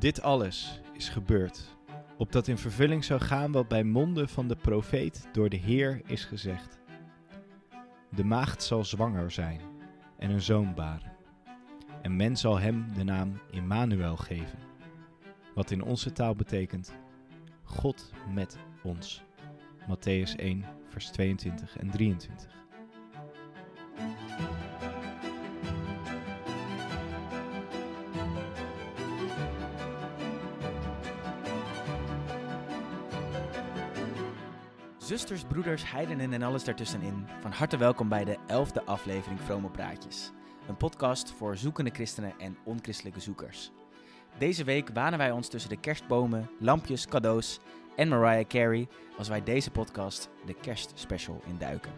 Dit alles is gebeurd, opdat in vervulling zou gaan wat bij monden van de profeet door de Heer is gezegd. De maagd zal zwanger zijn en een zoon baren. En men zal hem de naam Immanuel geven, wat in onze taal betekent God met ons. Matthäus 1, vers 22 en 23. Zusters, broeders, heidenen en alles daartussenin. Van harte welkom bij de elfde aflevering Vrome Praatjes. Een podcast voor zoekende christenen en onchristelijke zoekers. Deze week wanen wij ons tussen de kerstbomen, lampjes, cadeaus en Mariah Carey als wij deze podcast de kerstspecial induiken.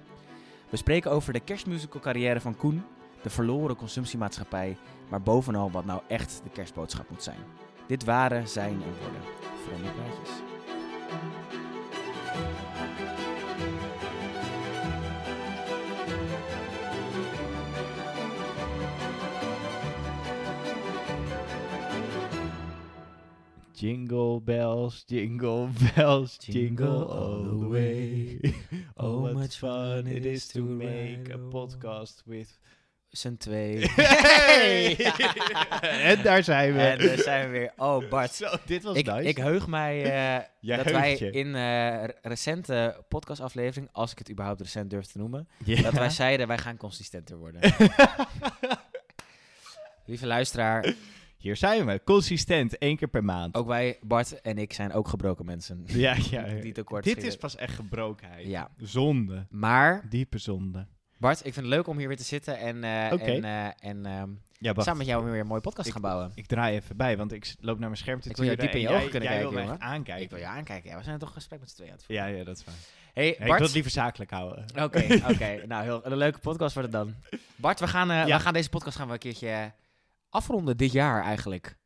We spreken over de kerstmusical carrière van Koen, de verloren consumptiemaatschappij, maar bovenal wat nou echt de kerstboodschap moet zijn. Dit waren, zijn en worden Vrome Praatjes. Jingle bells, jingle bells, jingle all the way. Oh, what much fun it is to make a podcast with... Z'n twee. Hey! en daar zijn we. En daar zijn we weer. Oh, Bart. Zo, dit was Ik, nice. ik heug mij eh, dat wij je. in eh, re- recente podcastaflevering, als ik het überhaupt recent durf te noemen, Ja. dat wij zeiden wij gaan consistenter worden. Lieve luisteraar, Hier zijn we, consistent, één keer per maand. ook wij, Bart en ik, zijn ook gebroken mensen. Ja, ja. Die tekort Dit is pas echt gebrokenheid. Ja, Zonde. maar Diepe zonde. Bart, ik vind het leuk om hier weer te zitten en, eh, en, eh, en ehm, Ja, samen met jou weer een mooie podcast Ik- gaan bouwen. Ik draai even bij, want ik loop naar mijn scherm te Ik wil turen diep in je ogen kunnen jij kijken, wil me echt jongen. aankijken. Ik wil je aankijken. Ja, we zijn toch een gesprek met z'n tweeën aan het Ja, ja, dat is waar. Hey, Ja, ik Bart. wil het liever zakelijk houden. Oké, oké. Nou, heel, een leuke podcast wordt het dan. Bart, we gaan, eh, Ja. we gaan deze podcast gaan we een keertje afronden dit jaar eigenlijk.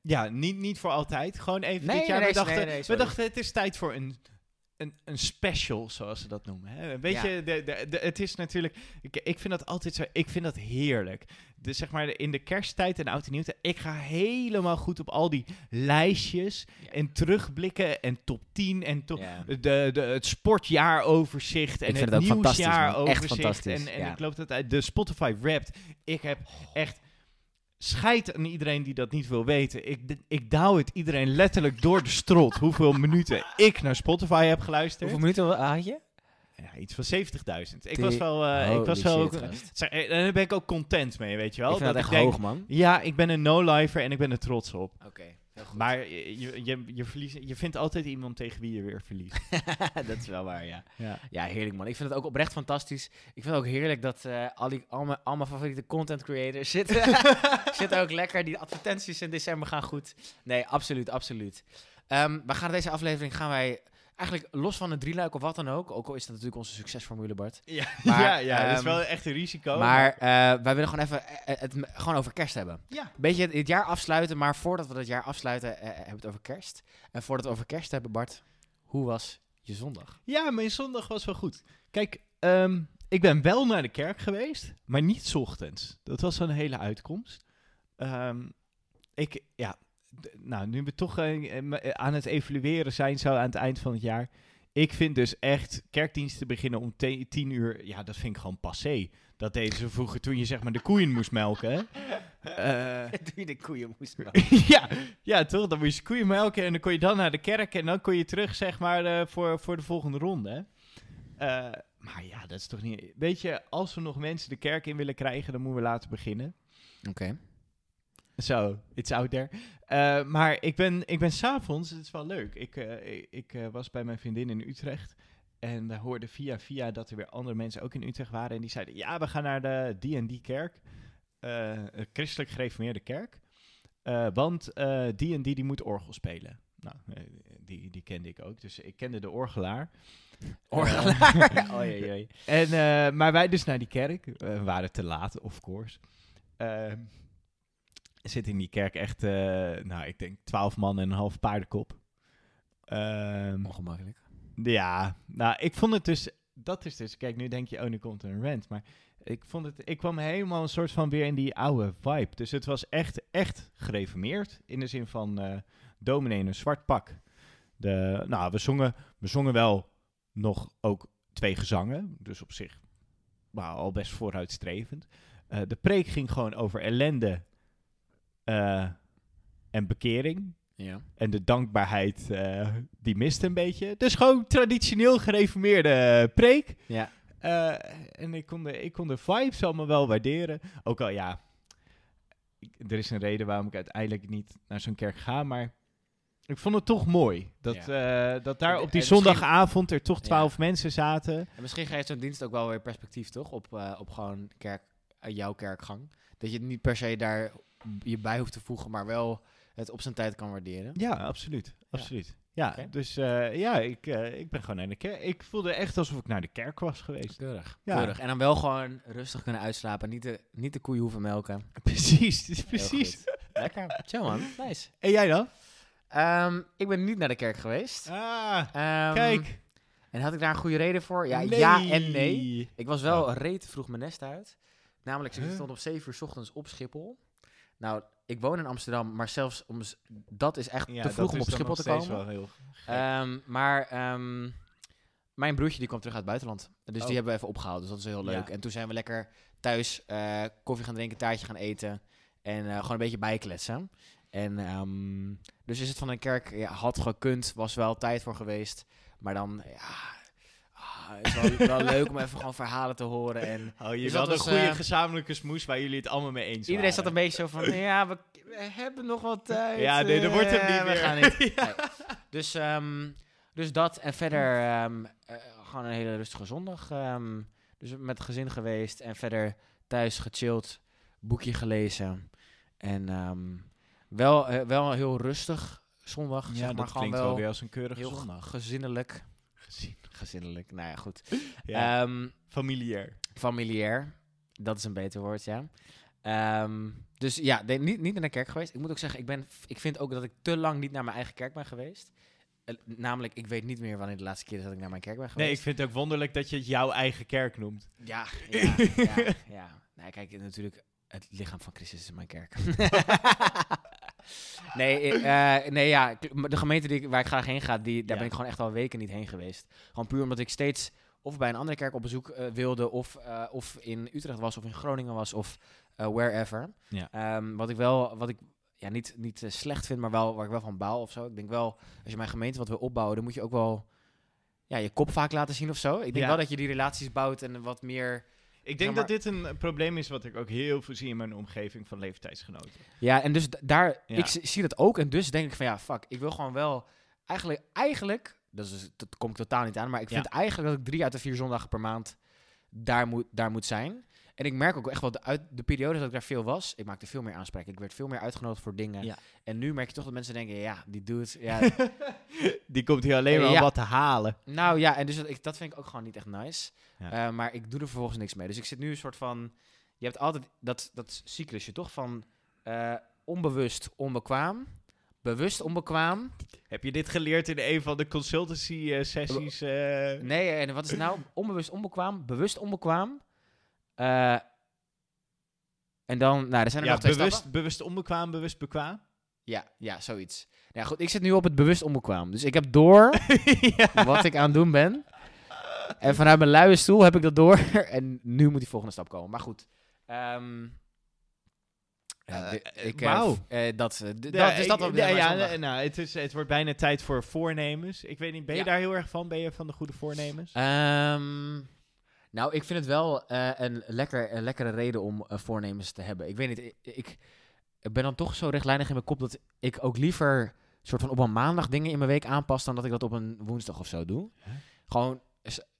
Ja, niet, niet voor altijd. Gewoon even Nee, dit jaar. nee, we, dachten, nee, we dachten, het is tijd voor een, een, een special, zoals ze dat noemen. Hè? Weet Ja. je, de, de, de- het is natuurlijk... Ik, ik vind dat altijd zo... Ik vind dat heerlijk. Dus zeg maar, in de kersttijd en oud en nieuw... Ik ga helemaal goed op al die lijstjes... Ja. en terugblikken en top 10 en top... Ja. De, de, het sportjaaroverzicht en Ik vind het, het nieuwsjaaroverzicht. fantastisch, En, en ik loop dat uit de Spotify Wrapped. Ik heb echt scheid aan iedereen die dat niet wil weten. Ik, ik douw het iedereen letterlijk door de strot. hoeveel minuten ik naar Spotify heb geluisterd. Hoeveel minuten had je? Ja, iets van 70.000. Ik was wel... eh, ik was wel ook. Zeg, eh, daar ben ik ook content mee, weet je wel. Ik vind dat echt denk, hoog, man. Ja, ik ben een no-lifer en ik ben er trots op. Oké. Maar je, je, je, verliest, je vindt altijd iemand tegen wie je weer verliest. dat is wel waar, ja. Ja. Ja, heerlijk, man. Ik vind het ook oprecht fantastisch. Ik vind het ook heerlijk dat eh, al, die, al, mijn, al mijn favoriete content creators zitten, zitten ook lekker. Die advertenties in december gaan goed. Nee, absoluut, absoluut. Ehm, we gaan deze aflevering gaan wij eigenlijk los van een drieluik of wat dan ook. Ook al is dat natuurlijk onze succesformule, Bart. Ja, Maar, ja, ja dat is ehm, wel echt een risico. Maar eh, wij willen gewoon even eh, het, m- gewoon over kerst hebben. Ja. Beetje het, het jaar afsluiten, maar voordat we het jaar afsluiten, eh, hebben we het over kerst. En voordat we het over kerst hebben, Bart, hoe was je zondag? Ja, mijn zondag was wel goed. Kijk, ehm, ik ben wel naar de kerk geweest, maar niet ochtends. Dat was een hele uitkomst. Ehm, ik, ja, nou, nu we toch eh, eh, aan het evalueren zijn zo aan het eind van het jaar. Ik vind dus echt kerkdiensten beginnen om tien uur. Ja, dat vind ik gewoon passé. Dat deden ze vroeger toen je zeg maar de koeien moest melken. Eh, Doe je de koeien moest ja, ja, toch? Dan moest je koeien melken en dan kon je dan naar de kerk en dan kon je terug, zeg maar, eh, voor, voor de volgende ronde. Eh, maar ja, dat is toch niet... Weet je, als we nog mensen de kerk in willen krijgen, dan moeten we laten beginnen. Oké. Zo, it's out there. Eh, maar ik ben, ik ben s'avonds, het is wel leuk. Ik, eh, ik, eh, was bij mijn vriendin in Utrecht. En we hoorden via via dat er weer andere mensen ook in Utrecht waren. En die zeiden, ja, we gaan naar de die en die kerk. Een christelijk gereformeerde kerk. Want die en die, die moet orgel spelen. Nou, die, die kende ik ook. Dus ik kende de orgelaar. Orgelaar. oh jee, jee. En, maar wij dus naar die kerk. We waren te laat, of course. Zit in die kerk echt, eh, nou, ik denk twaalf man en een half paardenkop. Ehm, Ongemakkelijk. ja, nou, ik vond het dus... Dat is dus... Kijk, nu denk je, oh, nu komt er een rant. Maar ik vond het, ik kwam helemaal een soort van weer in die oude vibe. Dus het was echt, echt gereformeerd. In de zin van eh dominee in een zwart pak. De, nou, we zongen, we zongen wel nog ook twee gezangen. Dus op zich nou, al best vooruitstrevend. Eh, de preek ging gewoon over ellende eh, en bekering. Ja. En de dankbaarheid, eh, die mist een beetje. Dus gewoon traditioneel gereformeerde preek. Ja. Eh, en ik kon, de, ik kon de vibes allemaal wel waarderen. Ook al ja, ik- er is een reden waarom ik uiteindelijk niet naar zo'n kerk ga. Maar ik vond het toch mooi. Dat, dat daar op die zondagavond er toch Ja. twaalf mensen zaten. En misschien geeft zo'n dienst ook wel weer perspectief, toch? Op, op gewoon kerk, jouw kerkgang. Dat je het niet per se daar je bij hoeft te voegen, maar wel het op zijn tijd kan waarderen. Ja, absoluut. absoluut. Ja, dus eh, ja, ik, eh, ik ben gewoon naar de kerk. Ik voelde echt alsof ik naar de kerk was geweest. Keurig. Ja. Keurig. En dan wel gewoon rustig kunnen uitslapen. Niet de, niet de koeien hoeven melken. Precies, precies. Lekker. Chill man. Nice. En jij dan? Ehm, ik ben niet naar de kerk geweest. Ah, Ehm, kijk. En had ik daar een goede reden voor? Ja, Nee. ja en nee. Ik was wel Oh. reet vroeg mijn nest uit. Namelijk, ik Huh? stond om 7 uur 's ochtends op Schiphol. Nou, ik woon in Amsterdam, maar zelfs om, dat is echt Ja, te vroeg om op Schiphol te komen. wel heel. Ehm, maar ehm, mijn broertje die kwam terug uit het buitenland. Dus Oh. die hebben we even opgehaald. Dus dat is heel leuk. Ja. En toen zijn we lekker thuis eh, koffie gaan drinken, taartje gaan eten. En eh, gewoon een beetje bijkletsen. En ehm, dus is het van een kerk, ja, had gekund, was wel tijd voor geweest. Maar dan, ja, ah, is wel, wel leuk om even gewoon verhalen te horen. En Oh, je Dus had dat een goede eh, gezamenlijke smoes waar jullie het allemaal mee eens iedereen zat waren. een beetje zo van, ja, we, we hebben nog wat tijd. Ja, nee, dat wordt hem eh, niet we meer. gaan niet. Nee. Dus, ehm, dus dat en verder ehm, eh, gewoon een hele rustige zondag. ehm, dus met het gezin geweest en verder thuis gechilled, boekje gelezen. En wel, eh, wel heel rustig zondag, Ja, zeg maar. dat klinkt wel, weer als een keurige zondag. gezinnelijk. Gezien. Gezinnelijk, nou ja, goed. Ja, Ehm, familiair. familiair, dat is een beter woord, ja. Ehm, dus ja, nee, niet, niet naar de kerk geweest. Ik moet ook zeggen, ik, ben, ik vind ook dat ik te lang niet naar mijn eigen kerk ben geweest. Eh, namelijk, ik weet niet meer wanneer de laatste keer is dat ik naar mijn kerk ben geweest. Nee, ik vind het ook wonderlijk dat je het jouw eigen kerk noemt. Ja, ja, ja, ja. Nee, kijk, natuurlijk, het lichaam van Christus is mijn kerk. nee, eh, nee, ja, de gemeente die waar ik graag heen ga, die, daar Ja. ben ik gewoon echt al weken niet heen geweest. Gewoon puur omdat ik steeds of bij een andere kerk op bezoek eh, wilde, of, eh, of in Utrecht was, of in Groningen was, of wherever. Ja. Ehm, wat ik wel, wat ik ja, niet, niet slecht vind, maar wel waar ik wel van baal of zo. Ik denk wel, als je mijn gemeente wat wil opbouwen, dan moet je ook wel ja, je kop vaak laten zien of zo. Ik denk Ja. wel dat je die relaties bouwt en wat meer Ik denk Ja, maar- dat dit een probleem is wat ik ook heel veel zie in mijn omgeving van leeftijdsgenoten. Ja, en dus daar, Ja. ik zie dat ook. En dus denk ik van ja, fuck, ik wil gewoon wel, eigenlijk, eigenlijk, dat, is, dat kom ik totaal niet aan, maar ik Ja. vind eigenlijk dat ik drie uit de vier zondagen per maand daar moet, daar moet zijn. En ik merk ook echt wel, de, uit de periode dat ik daar veel was, ik maakte veel meer aanspraken. Ik werd veel meer uitgenodigd voor dingen. Ja. En nu merk je toch dat mensen denken, ja, die doet, ja. Die komt hier alleen maar om wat te halen. nou ja, en dus dat, ik, dat vind ik ook gewoon niet echt nice. Eh, maar ik doe er vervolgens niks mee. Dus ik zit nu een soort van, je hebt altijd dat, dat cyclusje toch van eh, onbewust onbekwaam, bewust onbekwaam. Heb je dit geleerd in een van de consultancy eh, sessies? Nee, en wat is het nou? Onbewust onbekwaam, bewust onbekwaam. Eh, en dan, nou, er zijn er ja, nog twee bewust, stappen. bewust onbekwaam, bewust bekwaam. Ja, ja, zoiets. Nou ja, goed, ik zit nu op het bewust onbekwaam. Dus ik heb door ja. wat ik aan het doen ben. En vanuit mijn luie stoel heb ik dat door. en nu moet die volgende stap komen. Maar goed. ja, wauw. dat, d- Ja, dat is dat ik- ja, ja, eh, nou, het, is, het wordt bijna tijd voor voornemens. Ik weet niet, ben je daar heel erg van? Ben je van de goede voornemens? Ehm, nou, ik vind het wel eh, een, lekker, een lekkere reden om eh, voornemens te hebben. Ik weet niet, ik, ik ben dan toch zo rechtlijnig in mijn kop dat ik ook liever soort van op een maandag dingen in mijn week aanpas dan dat ik dat op een woensdag of zo doe. Huh? Gewoon,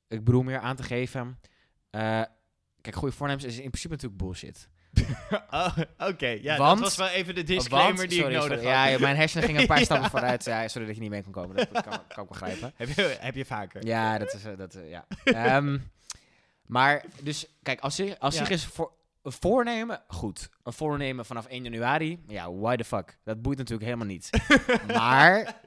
ik bedoel meer aan te geven. eh, kijk, goede voornemens is in principe natuurlijk bullshit. Oh, Oké, ja, Want- dat was wel even de disclaimer Want- die sorry, ik nodig sorry. had. Ja, mijn hersenen gingen een paar Ja. stappen vooruit. Ja, sorry dat je niet mee kon komen. Dat, kan, kan ik begrijpen. heb, je, heb je vaker? Ja, dat is dat, ja. Ehm, maar dus kijk, als zich als Ja. zich is voor een voornemen, goed. Een voornemen vanaf 1 januari, ja, why the fuck? Dat boeit natuurlijk helemaal niet. maar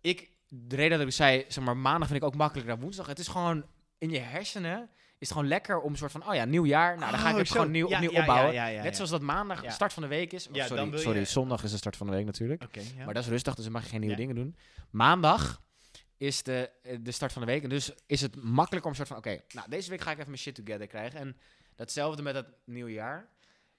ik, de reden dat ik zei, zeg maar, maandag vind ik ook makkelijker dan woensdag. Het is gewoon in je hersenen is het gewoon lekker om een soort van, oh ja, nieuw jaar. Nou, dan ga ik Oh, het gewoon nieuw, Ja, opnieuw ja, opbouwen. ja, Net zoals dat maandag Ja. start van de week is. Ja, sorry, sorry zondag is de start van de week natuurlijk. Maar dat is rustig, dus dan mag je geen nieuwe dingen doen. Maandag is de, eh, de start van de week. En dus is het makkelijker om een soort van... Oké, nou, deze week ga ik even mijn shit together krijgen. En datzelfde met het nieuwe jaar.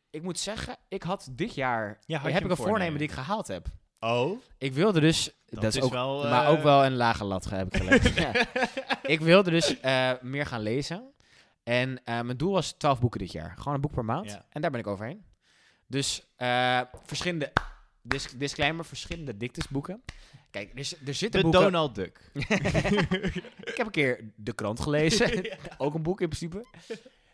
Ik moet zeggen, ik had dit jaar... Ja, had je heb ik een voornemen voornemen? die ik gehaald heb. Oh, Ik wilde dus... dat, Dat, is ook, wel... maar eh, ook wel een lage lat heb ik gelegd. ja. Ik wilde dus eh, meer gaan lezen. En mijn doel was 12 boeken dit jaar. Gewoon een boek per maand. Ja. En daar ben ik overheen. Dus verschillende... Dis disclaimer, verschillende dictusboeken. Kijk, er, z- er zitten De boeken... Donald Duck. Ik heb een keer de krant gelezen. Ook een boek in principe.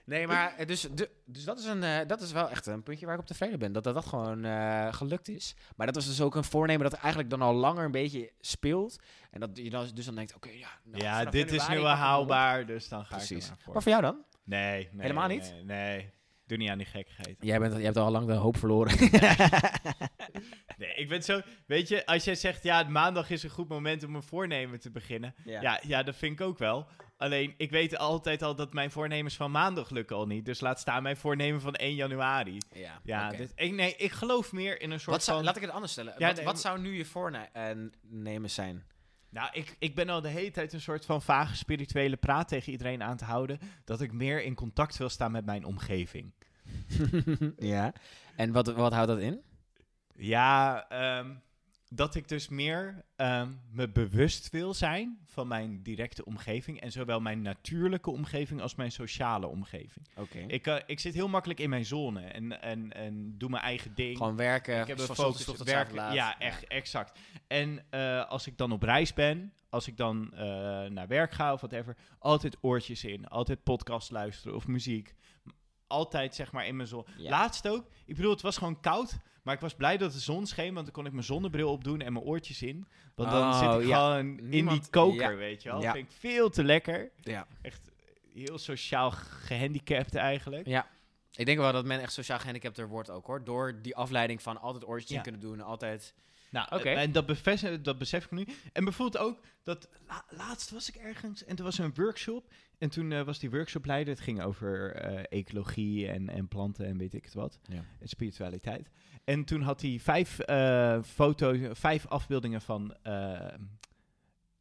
Nee, maar eh, dus, de, dus dat, is een, eh, dat is wel echt een puntje waar ik op tevreden ben. Dat dat, dat gewoon eh, gelukt is. Maar dat was dus ook een voornemen dat eigenlijk dan al langer een beetje speelt. En dat je dan, dus dan denkt, oké, ja. nou, ja, dit is nu wel ik haalbaar, dus dan ga ik Precies. er maar voor. Maar voor jou dan? Nee, nee. Helemaal nee, niet? Nee, doe niet aan die gekkigheid. Jij, bent, jij hebt al lang de hoop verloren. Nee, ik ben zo... Weet je, als jij zegt, ja, maandag is een goed moment om een voornemen te beginnen. Ja, ja, dat vind ik ook wel. Alleen, ik weet altijd al dat mijn voornemens van maandag lukken al niet. Dus laat staan mijn voornemen van 1 januari. ja, Ja, ik, nee, ik geloof meer in een soort Wat zou, van... laat ik het anders stellen. Ja, wat, nee, wat zou nu je voornemen zijn? Nou, ik, ik ben al de hele tijd een soort van vage spirituele praat tegen iedereen aan te houden. Dat ik meer in contact wil staan met mijn omgeving. ja. En wat, wat houdt dat in? Ja, ehm, dat ik dus meer ehm, me bewust wil zijn van mijn directe omgeving. En zowel mijn natuurlijke omgeving als mijn sociale omgeving. Oké. Ik, eh, ik zit heel makkelijk in mijn zone en, en, en doe mijn eigen ding. Gewoon werken, ik heb een focus op werken. laat. Ja, echt, exact. En eh, als ik dan op reis ben, als ik dan eh, naar werk ga of whatever, altijd oortjes in, altijd podcast luisteren of muziek. Altijd zeg maar in mijn zon. Ja. Laatst ook, ik bedoel, het was gewoon koud, maar ik was blij dat de zon scheen, want dan kon ik mijn zonnebril opdoen en mijn oortjes in. Want dan Oh, zit ik ja. gewoon in die koker, ja. weet je wel. Ja. Vind ik veel te lekker. Ja. Echt heel sociaal gehandicapt eigenlijk. Ja. Ik denk wel dat men echt sociaal gehandicapter wordt ook hoor. Door die afleiding van altijd oortjes in Ja. kunnen doen. Altijd. Nou, Oké. en dat, dat besef ik nu. En bijvoorbeeld ook, dat la- laatst was ik ergens en er was een workshop. En toen eh, was die workshopleider, het ging over eh, ecologie en, en planten en weet ik het wat. Ja. En spiritualiteit. En toen had hij vijf eh, foto's, vijf afbeeldingen van eh,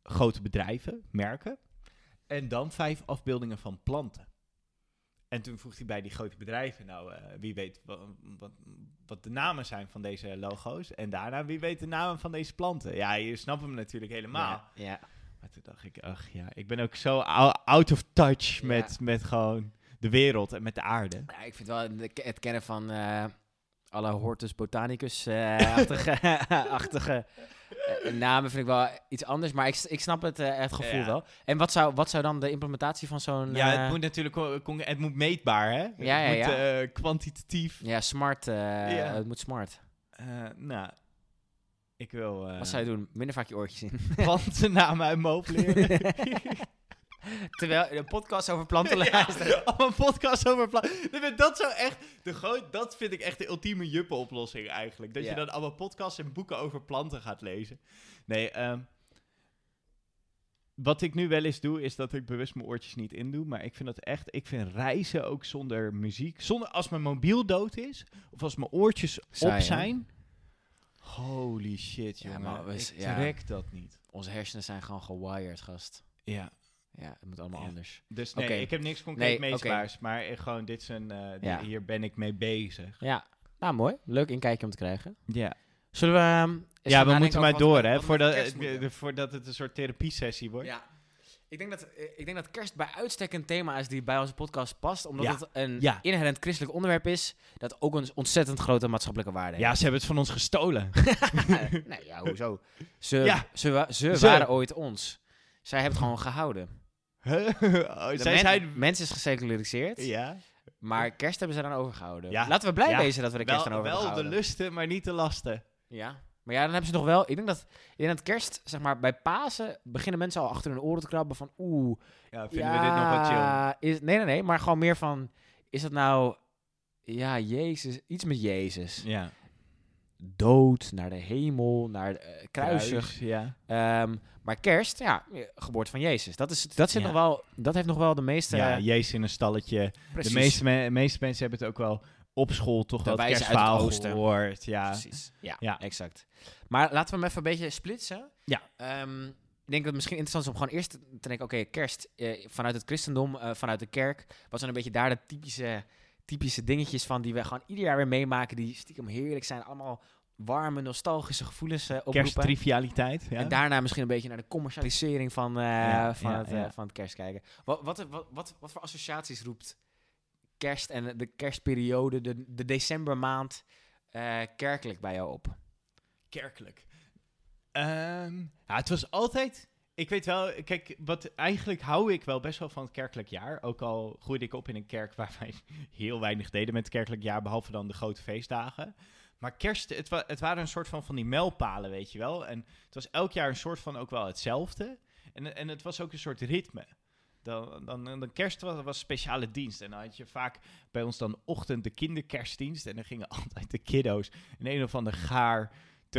grote bedrijven, merken. En dan vijf afbeeldingen van planten. En toen vroeg hij bij die grote bedrijven, nou, eh, wie weet wat, wat, wat de namen zijn van deze logo's. En daarna, wie weet de namen van deze planten. Ja, je snapt hem natuurlijk helemaal. Ja. ja. Maar toen dacht ik, ach ja, ik ben ook zo ou- out of touch Ja. met, met gewoon de wereld en met de aarde. Ja, ik vind wel het kennen van eh, alle Hortus Botanicus-achtige achtige, eh, namen vind ik wel iets anders. Maar ik, ik snap het, eh, het gevoel Ja. wel. En wat zou, wat zou dan de implementatie van zo'n... Ja, eh, het moet natuurlijk het moet meetbaar, hè? Ja, het ja, moet eh, kwantitatief. Ja, smart. eh, Ja. Het moet smart. Eh, nou, ik wil eh Wat zou je doen? Minder vaak je oortjes in. plantennamen uit mijn hoofd leren. Terwijl een podcast over planten Ja, luisteren. Allemaal podcast over planten. Dat zou echt, de dat vind ik echt de ultieme juppe-oplossing eigenlijk. Dat Ja. je dan allemaal podcasts en boeken over planten gaat lezen. Nee, ehm, wat ik nu wel eens doe, is dat ik bewust mijn oortjes niet indoe. Maar ik vind dat echt, ik vind reizen ook zonder muziek. Zonder, als mijn mobiel dood is, of als mijn oortjes op hè? zijn. Holy shit, Ja, jongen. maar we- ik ja. trek dat niet. Onze hersenen zijn gewoon gewired, gast. Ja. Ja, het moet allemaal Ja. anders. Dus nee, ik heb niks concreet Nee. Maar gewoon, dit is een, eh, Ja. hier ben ik mee bezig. Ja, nou mooi. Leuk inkijkje om te krijgen. Ja. Zullen we... ehm, Ja, we moeten maar door, hè, voordat, eh, voordat het een soort therapiesessie wordt. Ja. Ik denk, dat, eh, ik denk dat kerst bij uitstek een thema is die bij onze podcast past. Omdat Ja. het een Ja. inherent christelijk onderwerp is. Dat ook een ontzettend grote maatschappelijke waarde Ja, ze hebben het van ons gestolen. heeft. nee, ja, hoezo? Ze, Ja. ze, ze, Ze. waren ooit ons. Zij hebben het gewoon gehouden. Oh, zij men- zijn... Mens is geseculariseerd. Ja, Maar kerst hebben ze dan overgehouden. Ja. Laten we blij Ja. wezen dat we de kerst dan wel, over wel hebben de lusten, maar niet de lasten. Ja. Maar ja, dan hebben ze nog wel... Ik denk dat, denk dat kerst, zeg maar, bij Pasen beginnen mensen al achter hun oren te krabben van... Oeh, Ja, vinden we dit nog wat chill? Is, nee, nee, nee. Maar gewoon meer van... Is dat nou... Ja, Jezus. Iets met Jezus. Ja. dood, naar de hemel, naar de eh, kruisig. Kruis, ja. Ehm, maar kerst, ja, eh, geboorte van Jezus. Dat, is, dat, zit Ja. nog wel, dat heeft nog wel de meeste... ja, Jezus in een stalletje. precies. De meeste, me- meeste mensen hebben het ook wel op school toch De wel het wijze uit het kerstverhaal gehoord. Ja. Precies. Ja, Ja. exact. Maar laten we hem even een beetje splitsen. Ja. Ehm, ik denk dat het misschien interessant is om gewoon eerst te denken... Oké, kerst eh, vanuit het christendom, eh, vanuit de kerk. Wat zijn een beetje daar de typische, typische dingetjes van... die we gewoon ieder jaar weer meemaken... die stiekem heerlijk zijn. Allemaal warme, nostalgische gevoelens eh oproepen. Kersttrivialiteit. Ja. En daarna misschien een beetje naar de commercialisering van, eh, Ja, van, ja, het, ja. van het kerst kijken. Wat, wat, wat, wat, wat voor associaties roept kerst en de kerstperiode, de, de decembermaand, kerkelijk bij jou op? kerkelijk. Ehm, ja, het was altijd. Ik weet wel, kijk, wat eigenlijk hou ik wel best wel van het kerkelijk jaar. Ook al groeide ik op in een kerk waar wij heel weinig deden met het kerkelijk jaar, behalve dan de grote feestdagen. Maar kerst, het, het waren een soort van van die mijlpalen, weet je wel. En het was elk jaar een soort van ook wel hetzelfde. En, en het was ook een soort ritme. Dan, dan, dan kerst was, was speciale dienst. En dan had je vaak bij ons dan ochtend de kinderkerstdienst. En dan gingen altijd de kiddo's in een of ander gaar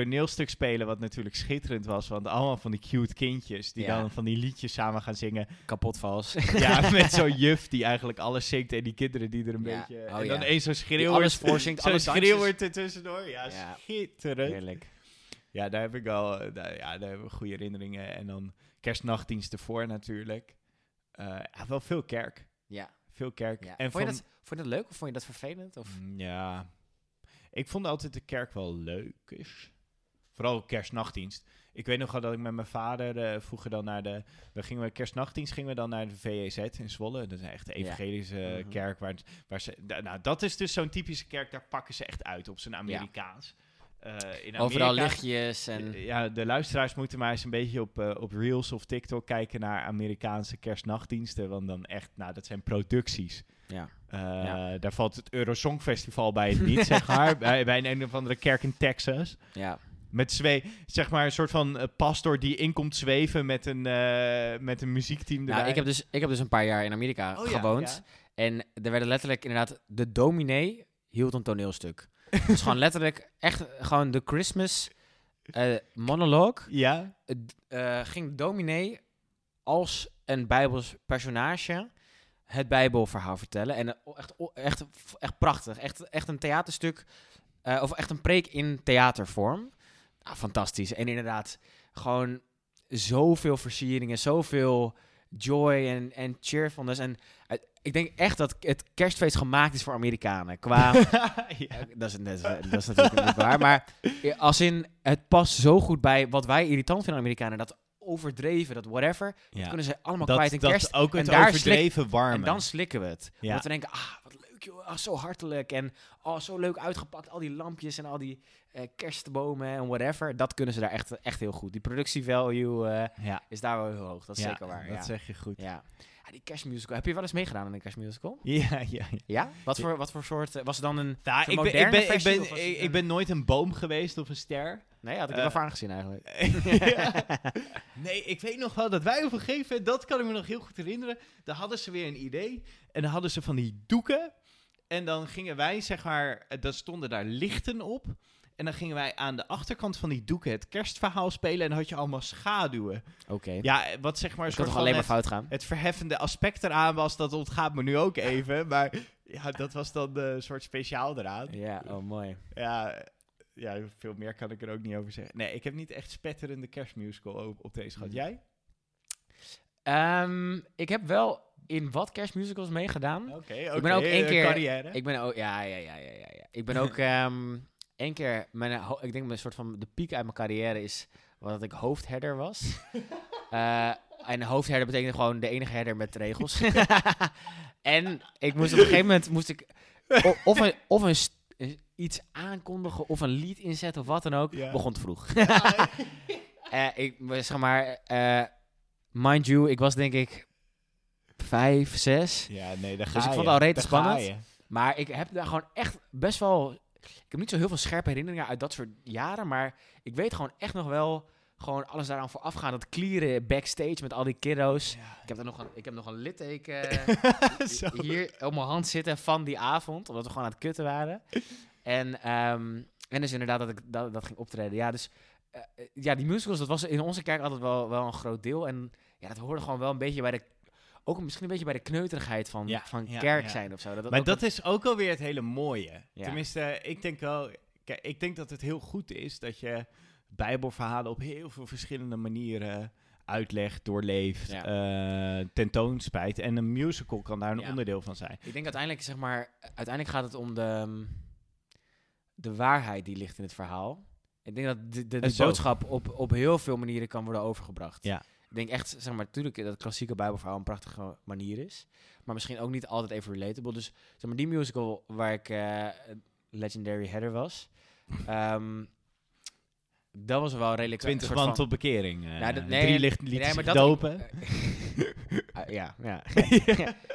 toneelstuk spelen, wat natuurlijk schitterend was. Want allemaal van die cute kindjes die Ja. dan van die liedjes samen gaan zingen. Kapot vals. Ja, met zo'n juf die eigenlijk alles zingt en die kinderen die er een Ja. beetje... Oh, en dan ja. eens zo'n alles voorzingt, Zo'n alle schreeuwert er tussendoor. Ja, schitterend. Heerlijk. Ja, daar heb ik wel eh, daar, ja, daar hebben we goede herinneringen. En dan kerstnachtdienst ervoor natuurlijk. Ja, wel veel kerk. Ja. Veel kerk. En vond, je dat, vond je dat leuk of vond je dat vervelend? Of? Mm, Ja, ik vond altijd de kerk wel leuk is. Vooral kerstnachtdienst. Ik weet nog wel dat ik met mijn vader eh, vroeger dan naar de... Dan gingen we kerstnachtdienst gingen we dan naar de VEZ in Zwolle. Dat is echt een Ja. evangelische Mhm. kerk. Waar, waar ze, nou, dat is dus zo'n typische kerk. Daar pakken ze echt uit op zijn Amerikaans. Eh, in Overal lichtjes en... eh, Ja, de luisteraars moeten maar eens een beetje op, eh, op Reels of TikTok kijken naar Amerikaanse kerstnachtdiensten. Want dan echt, nou, dat zijn producties. Ja. Eh, Ja. Daar valt het Eurosong Festival bij niet, zeg maar. Bij, bij een, een of andere kerk in Texas. ja. Met twee, zeg maar, een soort van eh, pastor die inkomt zweven met een, eh, met een muziekteam erbij. Nou, ik heb, dus, ik heb dus een paar jaar in Amerika Oh gewoond. ja. En er werden letterlijk inderdaad... De dominee hield een toneelstuk. dus gewoon letterlijk echt gewoon de Christmas monologue. Ja? Het, ging dominee als een Bijbels personage het Bijbelverhaal vertellen. En echt, echt, echt prachtig. Echt, echt een theaterstuk. of echt een preek in theatervorm. Nou, fantastisch. En inderdaad, gewoon zoveel versieringen, zoveel joy en, en cheerfulness. En eh, ik denk echt dat het kerstfeest gemaakt is voor Amerikanen. Qua ja. dat, is, dat, is, dat is natuurlijk niet waar. Maar eh, als in, het past zo goed bij wat wij irritant vinden aan Amerikanen. Dat overdreven, dat whatever. Dat Ja. kunnen ze allemaal Dat, kwijt in dat kerst. ook en het daar overdreven warme. En dan slikken we het. Ja. Omdat we denken, ah, leuk joh. Ah, zo hartelijk. En oh, zo leuk uitgepakt. Al die lampjes en al die eh, kerstbomen en whatever. Dat kunnen ze daar echt, echt heel goed. Die productievalue ja. is daar wel heel hoog. Dat is Ja, zeker waar. Dat ja. zeg je goed. Ja. Ja, die kerstmusical. Heb je wel eens meegedaan aan een kerstmusical? Ja, ja, ja. Ja? Wat voor, wat voor soort... eh, was het dan een Nou, soort ik, ben, ik, moderne ben, ik, ben, ik, een- ik ben nooit een boom geweest of een ster. Nee, had ik eh, wel vaak gezien eigenlijk. Nee, ik weet nog wel dat wij op een gegeven moment, dat kan ik me nog heel goed herinneren, dan hadden ze weer een idee en dan hadden ze van die doeken en dan gingen wij, zeg maar, eh, dan stonden daar lichten op en dan gingen wij aan de achterkant van die doeken het kerstverhaal spelen en dan had je allemaal schaduwen. Oké. Ja, wat zeg maar Het kan toch alleen maar het, fout gaan? het verheffende aspect eraan was, dat ontgaat me nu ook even, maar ja, dat was dan een soort speciaal eraan. Ja, oh mooi. Ja, ja, veel meer kan ik er ook niet over zeggen. Nee, ik heb niet echt spetterende kerstmusical op, op deze gehad. Hmm. Jij? Ehm, ik heb wel in wat kerstmusicals meegedaan. Oké, Ik ben ook één eh, keer- carrière. Ik ben ook, ja, ja, ja, ja, ja. Ik ben ook ehm één keer, mijn, ho- ik denk mijn soort van de piek uit mijn carrière is wat dat ik hoofdherder was. Eh, en hoofdherder betekent gewoon de enige herder met regels. en ik moest op een gegeven moment moest ik of een, of een iets aankondigen of een lied inzetten of wat dan ook. Begon te vroeg. Eh, ik zeg maar, eh, mind you, ik was denk ik vijf, zes. ja, nee, daar ga Dus ik vond het al ga spannend. Maar ik heb daar gewoon echt best wel. Ik heb niet zo heel veel scherpe herinneringen uit dat soort jaren. Maar ik weet gewoon echt nog wel. Gewoon alles daaraan vooraf gaan. Dat klieren backstage met al die kiddo's. Ik heb, er nog een, ik heb nog een litteken hier op mijn hand zitten van die avond. Omdat we gewoon aan het kutten waren. En ehm, en dus inderdaad dat ik dat, dat ging optreden. Ja, dus eh, eh, ja, die musicals, dat was in onze kerk altijd wel, wel een groot deel. En ja, dat hoorde gewoon wel een beetje bij de... Ook misschien een beetje bij de kneuterigheid van, Ja, van ja, kerk ja. zijn of zo. Dat, maar dat een- is ook alweer het hele mooie. Ja. Tenminste, ik denk wel... Kijk, ik denk dat het heel goed is dat je bijbelverhalen op heel veel verschillende manieren uitlegt, doorleeft, Ja. eh, tentoonspijt. En een musical kan daar een Ja. onderdeel van zijn. Ik denk uiteindelijk, zeg maar, uiteindelijk gaat het om de, de waarheid die ligt in het verhaal. Ik denk dat de, de, de boodschap op, op heel veel manieren kan worden overgebracht. Ja. Ik denk echt, zeg maar, natuurlijk dat klassieke bijbelverhaal een prachtige manier is. Maar misschien ook niet altijd even relatable. Dus zeg maar, die musical waar ik eh, Legendary Header was. ehm, dat was wel redelijk... een 20 soort man tot bekering. eh, Nou, dat- nee, drie licht, nee, lieten maar dat- dopen. Ah, ja, ja. ik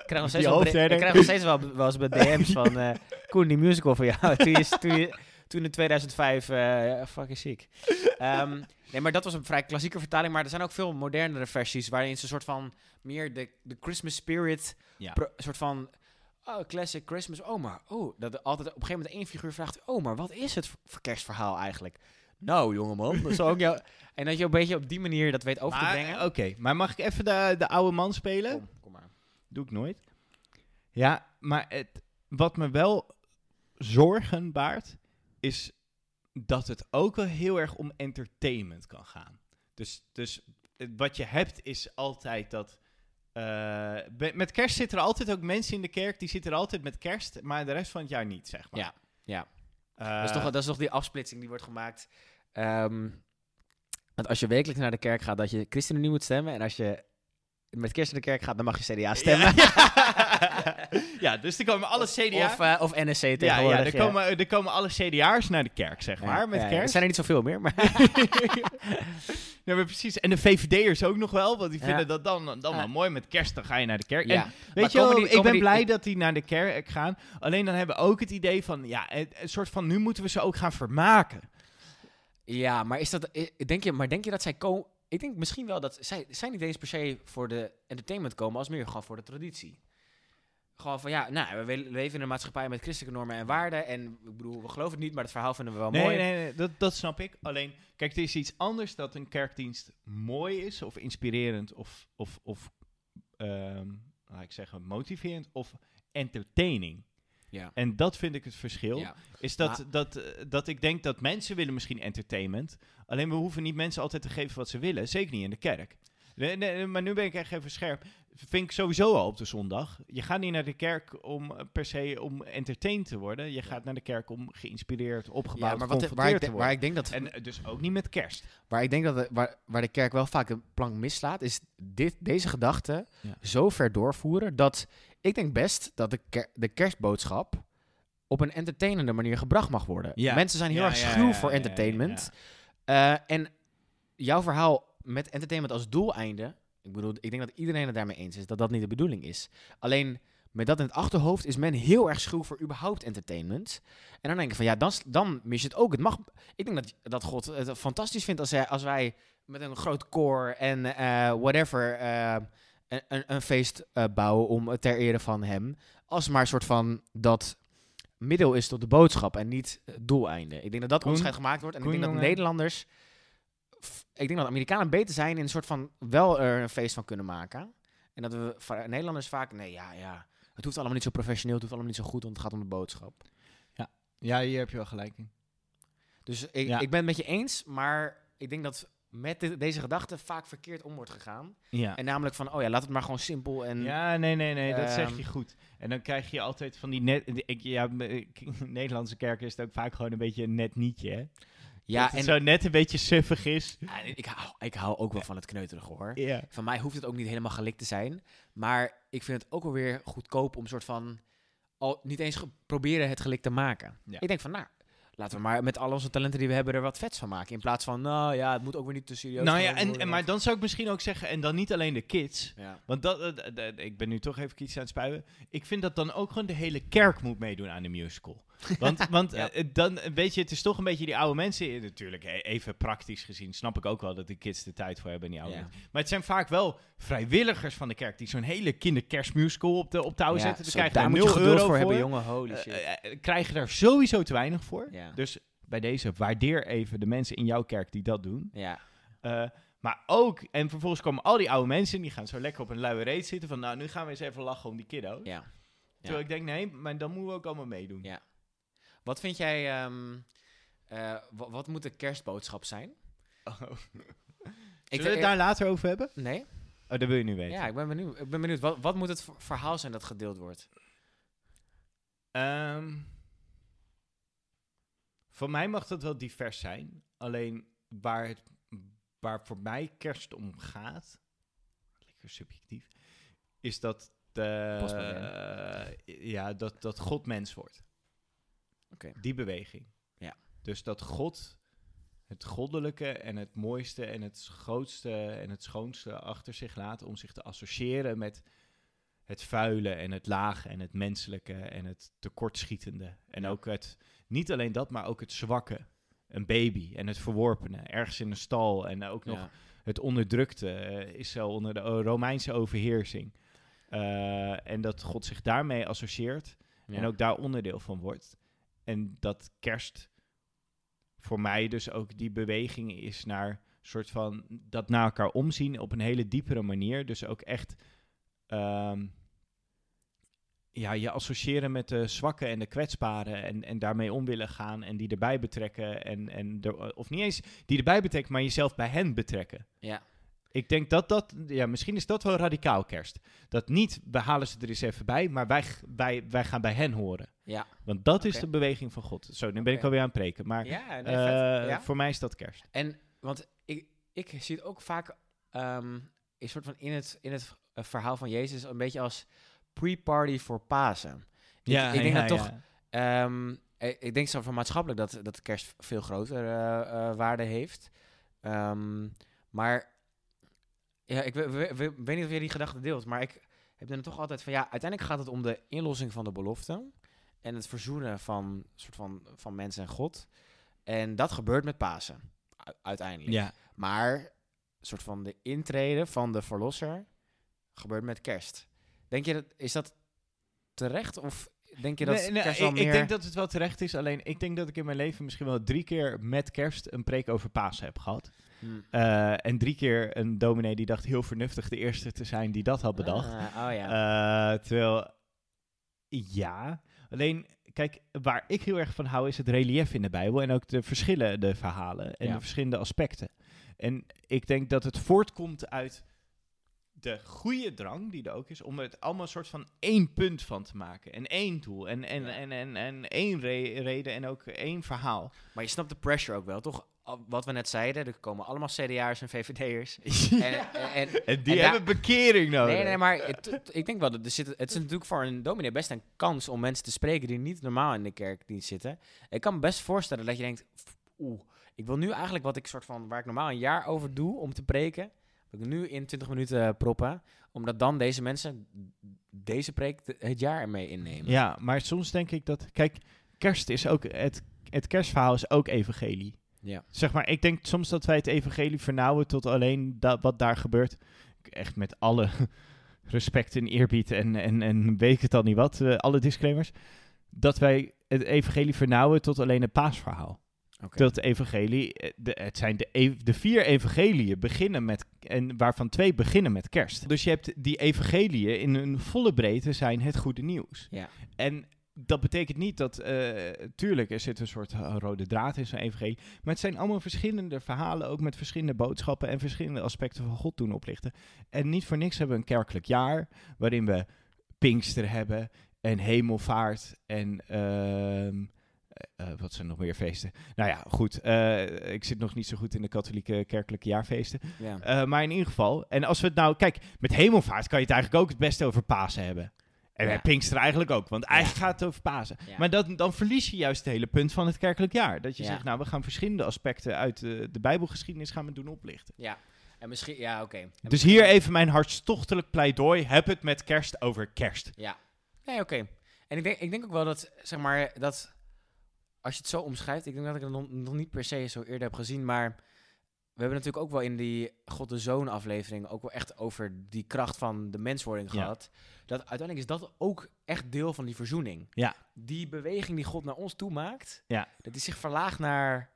krijg nog steeds, wel, ik krijg nog steeds wel, wel eens bij DM's van... eh Koen, die musical van jou, toen, je, toen, je, toen in 2005... eh fucking ziek. Ehm, nee, maar dat was een vrij klassieke vertaling. Maar er zijn ook veel modernere versies... waarin ze een soort van meer de, de Christmas spirit... Ja. pro- soort van... Oh, classic Christmas. Oh, maar... Oh, dat altijd op een gegeven moment één figuur vraagt... Oh, maar wat is het voor kerstverhaal eigenlijk? Nou, jongeman, dat is ook jou... En dat je een beetje op die manier dat weet over te brengen. Oké, maar mag ik even de, de oude man spelen? Kom, kom maar. Doe ik nooit. Ja, maar het, wat me wel zorgen baart, is dat het ook wel heel erg om entertainment kan gaan. Dus, dus wat je hebt is altijd dat... eh, met kerst zitten er altijd ook mensen in de kerk, die zitten er altijd met kerst, maar de rest van het jaar niet, zeg maar. Ja, ja. Eh, Dat is, toch, dat is toch die afsplitsing die wordt gemaakt. Ehm, want als je wekelijks naar de kerk gaat, dat je ChristenUnie moet stemmen. En als je met kerst naar de kerk gaat, dan mag je CDA stemmen. Ja, ja, dus er komen alle CDA... Of, eh, of NSC ja, ja, tegenwoordig. er, komen, er komen alle CDA'ers naar de kerk, zeg maar, met kerst. Er zijn er niet zoveel meer, maar... Ja, maar precies. En de VVD'ers ook nog wel, want die Ja. vinden dat dan, dan Ja. wel mooi. Met kerst dan ga je naar de kerk. ja. En Maar weet je wel, die- ik ben die- blij ik- dat die naar de kerk gaan. Alleen dan hebben we ook het idee van, ja, een, soort van, nu moeten we ze ook gaan vermaken. Ja, maar is dat... Denk je, maar denk je dat zij komen... Ik denk misschien wel dat... Zij zijn niet eens per se voor de entertainment komen, als meer gewoon voor de traditie. Gewoon van, ja, nou, we leven in een maatschappij met christelijke normen en waarden. En ik bedoel, we geloven het niet, maar het verhaal vinden we wel Nee, mooi. nee, nee, dat, dat snap ik. Alleen, kijk, het is iets anders dat een kerkdienst mooi is, of inspirerend, of, of, of ehm, laat ik zeggen, motiverend, of entertaining. Ja. En dat vind ik het verschil. Ja. Is dat, Maar- dat, dat ik denk dat mensen willen misschien entertainment. Alleen we hoeven niet mensen altijd te geven wat ze willen. Zeker niet in de kerk. Nee, nee, maar nu ben ik echt even scherp. Vind ik sowieso al op de zondag. Je gaat niet naar de kerk om eh, per se om entertained te worden. Je gaat naar de kerk om geïnspireerd, opgebouwd, Ja, maar wat, waar, ik te de- worden. waar ik denk dat En eh, dus ook niet met kerst. Waar ik denk dat de, waar, waar de kerk wel vaak de plank mislaat, is dit, deze gedachte Ja. zo ver doorvoeren dat ik denk best dat de, ker- de kerstboodschap op een entertainende manier gebracht mag worden. Ja. Mensen zijn heel erg schuw voor entertainment. Eh, en jouw verhaal met entertainment als doeleinde, ik bedoel, ik denk dat iedereen het daarmee eens is dat dat niet de bedoeling is. Alleen met dat in het achterhoofd is men heel erg schuw voor überhaupt entertainment. En dan denk ik van ja, dan, dan mis je het ook. Het mag, ik denk dat, dat God het fantastisch vindt als, hij, als wij met een groot koor en eh, whatever eh, een, een, een feest eh, bouwen om ter ere van hem. Als maar een soort van dat middel is tot de boodschap en niet het doeleinde. Ik denk dat dat onderscheid gemaakt wordt. En Koen, ik denk dat jongen? Nederlanders... Ik denk dat Amerikanen beter zijn in een soort van wel er een feest van kunnen maken. En dat we Nederlanders vaak... Nee, ja, ja. Het hoeft allemaal niet zo professioneel, het hoeft allemaal niet zo goed, want het gaat om de boodschap. Ja, hier heb je wel gelijk in. Dus ik, Ja. ik ben het met je eens, maar ik denk dat met deze gedachte vaak verkeerd om wordt gegaan. Ja. En namelijk van, oh ja, laat het maar gewoon simpel en... Ja, nee, nee, nee, dat zeg Ehm, je goed. En dan krijg je altijd van die net... Ik, ja, Nederlandse kerk is het ook vaak gewoon een beetje een net nietje, hè? Ja dat het en zo net een beetje suffig is. ja, ik, hou, ik hou ook wel van het kneuterige hoor. Ja. Van mij hoeft het ook niet helemaal gelikt te zijn. Maar ik vind het ook wel weer goedkoop om soort van... Al niet eens proberen het gelikt te maken. Ja. Ik denk van, nou, laten we maar met al onze talenten die we hebben er wat vets van maken. In plaats van, nou ja, het moet ook weer niet te serieus Nou ja, en, en, maar dan zou ik misschien ook zeggen, en dan niet alleen de kids... Ja. Want dat, ik ben nu toch even iets aan het spuien. Ik vind dat dan ook gewoon de hele kerk moet meedoen aan de musical. Want, want Ja. eh, dan, weet je, het is toch een beetje die oude mensen. Natuurlijk, even praktisch gezien, snap ik ook wel dat de kids de tijd voor hebben. En die oude Ja. Maar het zijn vaak wel vrijwilligers van de kerk die zo'n hele kinderkerstmusical op de op touw Ja, zetten. Ze krijgen daar daar moet je 0 geduld euro voor voor. hebben, jongen. Holy Eh, shit. eh, krijgen daar sowieso te weinig voor. Dus bij deze, waardeer even de mensen in jouw kerk die dat doen. Ja. Maar ook, en vervolgens komen al die oude mensen, die gaan zo lekker op een luie reet zitten van, nou, nu gaan we eens even lachen om die kiddo. Ja. Terwijl ik denk, nee, maar dan moeten we ook allemaal meedoen. Ja. Wat vind jij, ehm, eh, wa- wat moet de kerstboodschap zijn? Oh. Ik Zullen we het daar later over hebben? Nee? Oh, dat wil je nu weten. Ja, ik ben benieuwd. Ik ben benieuwd. Wat, wat moet het verhaal zijn dat gedeeld wordt? Ehm, voor mij mag dat wel divers zijn. Alleen waar, het, waar voor mij kerst om gaat, lekker subjectief, is dat, de, ja, dat, dat God mens wordt. Die beweging. Ja. Dus dat God het goddelijke en het mooiste en het grootste en het schoonste achter zich laat om zich te associëren met het vuile en het lage en het menselijke en het tekortschietende. En ook het, niet alleen dat, maar ook het zwakke. Een baby en het verworpene, ergens in een stal en ook nog Ja. het onderdrukte, eh, Israël onder de o- Romeinse overheersing. Eh, en dat God zich daarmee associeert en ook daar onderdeel van wordt. En dat kerst voor mij dus ook die beweging is naar soort van dat naar elkaar omzien op een hele diepere manier. Dus ook echt ehm, ja, je associëren met de zwakken en de kwetsbaren en, en daarmee om willen gaan en die erbij betrekken. En, en of niet eens die erbij betrekken, maar jezelf bij hen betrekken. Ja. Ik denk dat dat, ja, misschien is dat wel radicaal kerst. Dat niet, we halen ze er eens even bij, maar wij, wij, wij gaan bij hen horen. Ja. Want dat is de beweging van God. Zo, nu ben ik alweer aan het preken. Maar Ja, nee, eh, ja. voor mij is dat kerst. En, want ik, ik zie het ook vaak ehm een soort van in het, in het eh, verhaal van Jezus een beetje als pre-party voor Pasen. Ik- ik denk dat toch- Ehm, ik, ik denk zo van maatschappelijk dat, dat kerst veel groter eh, eh, waarde heeft. Ehm, maar ja, ik we- we- we- weet niet of jij die gedachte deelt, maar ik heb dan toch altijd van ja, uiteindelijk gaat het om de inlossing van de belofte en het verzoenen van soort van, van mens en God. En dat gebeurt met Pasen uiteindelijk. Ja. Maar soort van de intrede van de verlosser gebeurt met kerst. Denk je dat is dat terecht of denk je dat Nee, nee, kerst wel ik, meer... ik denk dat het wel terecht is. Alleen ik denk dat ik in mijn leven misschien wel drie keer met kerst een preek over Pasen heb gehad. Hmm. Eh, en drie keer een dominee die dacht heel vernuftig de eerste te zijn die dat had bedacht. Ah, oh ja. Eh, terwijl, ja. Alleen, kijk, waar ik heel erg van hou is het relief in de Bijbel. En ook de verschillen, de verhalen en Ja. de verschillende aspecten. En ik denk dat het voortkomt uit de goede drang, die er ook is, om het allemaal een soort van één punt van te maken. En één doel. En, en, Ja. en, en, en één re- reden en ook één verhaal. maar je snapt de pressure ook wel, toch? Wat we net zeiden, er komen allemaal CDA'ers en VVD'ers. En, en, en- En die hebben bekering nodig. nee, nee, maar het, ik denk wel, dat er zit, het is natuurlijk voor een dominee best een kans om mensen te spreken die niet normaal in de kerkdienst zitten. Ik kan me best voorstellen dat je denkt, "Pff, oeh, ik wil nu eigenlijk wat ik soort van, waar ik normaal een jaar over doe om te preken, wil ik nu in 20 minuten eh, proppen, omdat dan deze mensen deze preek het jaar ermee innemen. Ja, maar soms denk ik dat... Kijk, kerst is ook... Het, het kerstverhaal is ook evangelie. Ja. Zeg maar, ik denk soms dat wij het evangelie vernauwen tot alleen dat wat daar gebeurt. Echt met alle respect en eerbied en, en, en weet ik het al niet wat, eh, alle disclaimers. Dat wij het evangelie vernauwen tot alleen het paasverhaal. Dat evangelie, eh, de, het zijn de, ev- de vier evangeliën beginnen met, en waarvan twee beginnen met kerst. Dus je hebt die evangeliën in hun volle breedte zijn het goede nieuws. Ja. En dat betekent niet dat, eh, tuurlijk, er zit een soort eh, rode draad in zo'n evangelie. Maar het zijn allemaal verschillende verhalen, ook met verschillende boodschappen en verschillende aspecten van God doen oplichten. En niet voor niks hebben we een kerkelijk jaar, waarin we Pinkster hebben en Hemelvaart en ehm, eh, wat zijn nog meer feesten? Nou ja, goed, ik zit nog niet zo goed in de katholieke kerkelijke jaarfeesten. Ja. Maar in ieder geval, en als we het nou, kijk, met Hemelvaart kan je het eigenlijk ook het beste over Pasen hebben. En bij Pinkster eigenlijk ook, want eigenlijk gaat het over Pasen. Maar dat, dan verlies je juist het hele punt van het kerkelijk jaar. Dat je zegt, nou, we gaan verschillende aspecten uit de, de Bijbelgeschiedenis gaan we doen oplichten. Ja, en misschien, ja, oké. Dus hier even mijn hartstochtelijk pleidooi. Heb het met kerst over kerst. Ja, nee, oké. En ik denk, ik denk ook wel dat, zeg maar, dat als je het zo omschrijft, ik denk dat ik het nog, nog niet per se zo eerder heb gezien, maar hebben natuurlijk ook wel in die God de Zoon aflevering ook wel echt over die kracht van de menswording Ja. gehad. Dat uiteindelijk is dat ook echt deel van die verzoening. Ja. Die beweging die God naar ons toe maakt, Ja. dat die zich verlaagt naar,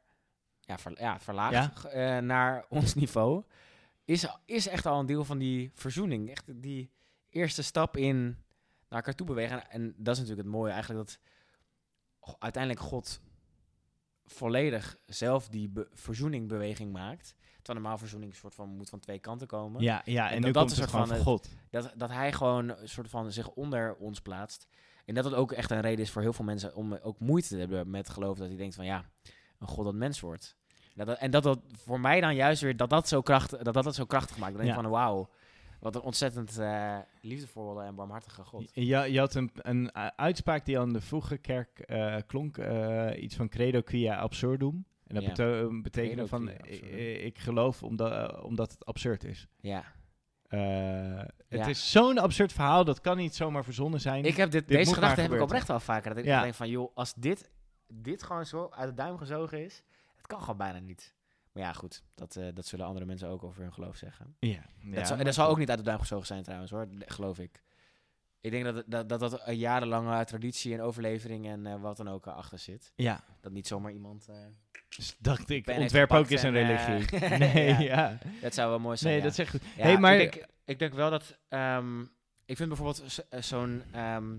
ja, ver, ja verlaagt eh, naar ons niveau, is, is echt al een deel van die verzoening. Echt die eerste stap in naar elkaar toe bewegen. En dat is natuurlijk het mooie eigenlijk, dat uiteindelijk God volledig zelf die be verzoeningbeweging maakt. Terwijl normaal verzoening een soort van moet van twee kanten komen. Ja, ja En en, dat nu dat komt het gewoon van van het- God. Dat, dat hij gewoon een soort van zich onder ons plaatst. En dat het ook echt een reden is voor heel veel mensen om ook moeite te hebben met geloven. Dat hij denkt van ja, een God dat mens wordt. Dat, dat- en dat dat voor mij dan juist weer dat dat zo krachtig, dat dat, dat zo krachtig maakt. Dan denk ik Ja. van wauw, wat een ontzettend eh, liefdevolle en barmhartige God. Je, je had een, een uh, uitspraak die aan de vroege kerk eh, klonk. eh, iets van credo quia absurdum. En dat Ja. betekende van, eh, ik geloof omdat, eh, omdat het absurd is. Ja. Eh, Het Ja. is zo'n absurd verhaal, dat kan niet zomaar verzonnen zijn. Ik heb dit, Dit deze gedachte heb ik oprecht al vaker. Dat ik Ja. denk van joh, als dit, dit gewoon zo uit de duim gezogen is, het kan gewoon bijna niet. Maar ja, goed, dat, eh, dat zullen andere mensen ook over hun geloof zeggen. ja, dat, en dat zou ook niet uit de duim gezogen zijn trouwens hoor, geloof ik. Ik denk dat dat dat, dat een jarenlange traditie en overlevering en eh, wat dan ook achter zit. Ja, Dat niet zomaar iemand... eh, dus dacht ik, ontwerp ook is een en, religie. nee, ja. ja. dat zou wel mooi zijn, Nee, ja. dat echt goed. Ja, hey, maar ik, denk, ik denk wel dat... ehm, ik vind bijvoorbeeld zo- zo'n ehm,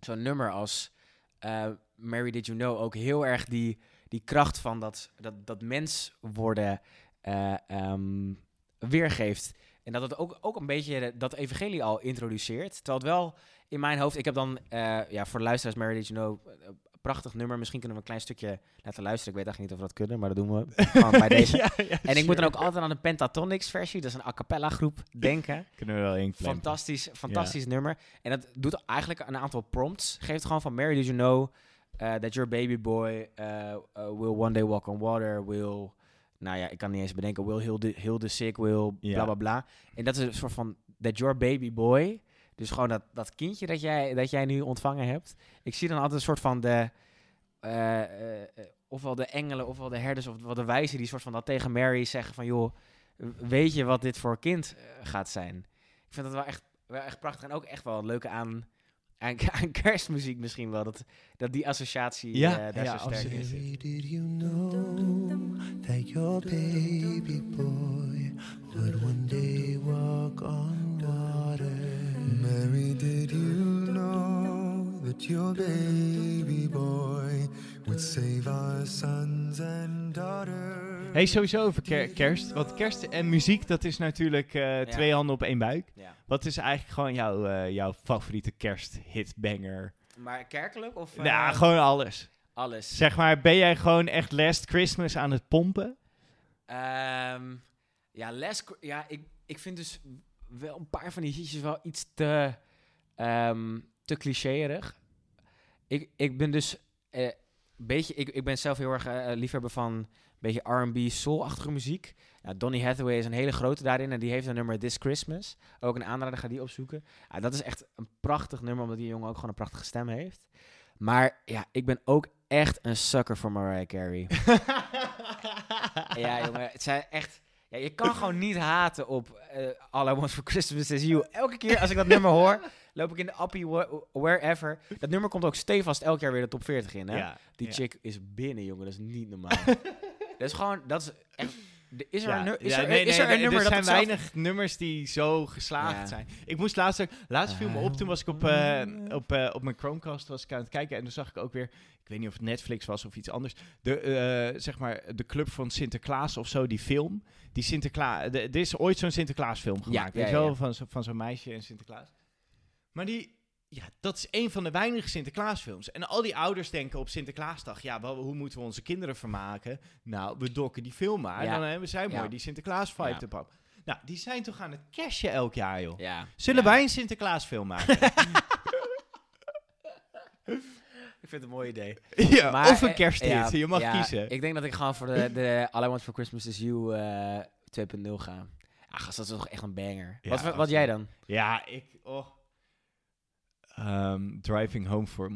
zo'n nummer als eh, Mary Did You Know ook heel erg die, die kracht van dat, dat, dat mens worden eh, ehm, weergeeft. En dat het ook, ook een beetje dat evangelie al introduceert. Terwijl het wel in mijn hoofd... Ik heb dan, eh, ja, voor de luisteraars Mary Did You Know... eh, prachtig nummer. Misschien kunnen we een klein stukje laten luisteren. Ik weet eigenlijk niet of we dat kunnen, maar dat doen we gewoon bij deze. Ja, ja, En ik moet dan ook altijd aan de Pentatonix versie, dat is een a cappella groep, denken. Kunnen we wel inklemmen. Fantastisch, fantastisch nummer. En dat doet eigenlijk een aantal prompts. Geeft gewoon van Mary, did you know uh, that your baby boy uh, uh, will one day walk on water, will... Nou ja, ik kan niet eens bedenken. Will heal the, heal the sick, will Ja. bla bla bla. En dat is een soort van that your baby boy. Dus gewoon dat, dat kindje dat jij, dat jij nu ontvangen hebt. Ik zie dan altijd een soort van de... eh, eh, eh, ofwel de engelen, ofwel de herders, of de wijzen die soort van dat tegen Mary zeggen van... joh, weet je wat dit voor kind eh, gaat zijn? Ik vind dat wel echt, wel echt prachtig en ook echt wel een leuke aan, aan, aan kerstmuziek misschien wel. Dat, dat die associatie Ja, eh, daar ja, zo sterk absoluut. is. Did you know that your baby boy would one day walk on water? Mary, did you know that your baby boy would save our sons and daughters? Hey, sowieso over ker- kerst. Want kerst en muziek, dat is natuurlijk eh, twee handen op één buik. Wat is eigenlijk gewoon jouw, eh, jouw favoriete kersthitbanger? Maar kerkelijk of nou, eh, gewoon alles. alles? Zeg maar, ben jij gewoon echt Last Christmas aan het pompen? Ehm, ja, les, ja ik, ik vind dus wel een paar van die hitjes wel iets te, ehm te clichéerig. Ik, ik ben dus eh, beetje, ik, ik ben zelf heel erg liefhebber van beetje R&B soul-achtige muziek. Ja, Donny Hathaway is een hele grote daarin en die heeft een nummer This Christmas. Ook een aanrader, ga die opzoeken. Ja, dat is echt een prachtig nummer, omdat die jongen ook gewoon een prachtige stem heeft. Maar ja, ik ben ook echt een sucker voor Mariah Carey. Ja, jongen, het zijn echt... Ja, je kan gewoon niet haten op eh All I Want For Christmas Is You. Elke keer als ik dat nummer hoor, loop ik in de appie, wh- wherever. Dat nummer komt ook stevast elk jaar weer de top 40 in, hè? Ja, Die ja. chick is binnen, jongen. Dat is niet normaal. dat is gewoon... Dat is echt... Is er Ja, is ja, er, nee, is nee, er een nummer er dat zijn weinig nummers die zo geslaagd Ja. zijn. Ik moest laatst, laatst viel me op, toen was ik op, eh, op, eh, op mijn Chromecast was ik aan het kijken en toen zag ik ook weer, ik weet niet of het Netflix was of iets anders, de, eh, zeg maar, de club van Sinterklaas of zo, die film. Die Sinterklaas, er is ooit zo'n Sinterklaasfilm gemaakt, ja, weet je wel, van, van zo'n meisje en Sinterklaas. Maar die, ja, dat is een van de weinige Sinterklaasfilms. En al die ouders denken op Sinterklaasdag, ja, wel, hoe moeten we onze kinderen vermaken? Nou, we dokken die film maar. Ja. Dan hebben zij mooi Ja. die Sinterklaas-vibe Ja. te pakken. Nou, die zijn toch aan het cashen elk jaar, joh. Zullen wij een Sinterklaasfilm maken? Ik vind het een mooi idee. ja, Maar, of een eh, kersthit, je mag kiezen. Ik denk dat ik gewoon voor de, de All I Want For Christmas Is You eh 2.0 ga. Gast, dat is toch echt een banger. Wat, wat jij dan? Ja, ik... Oh. Ehm, Driving Home for,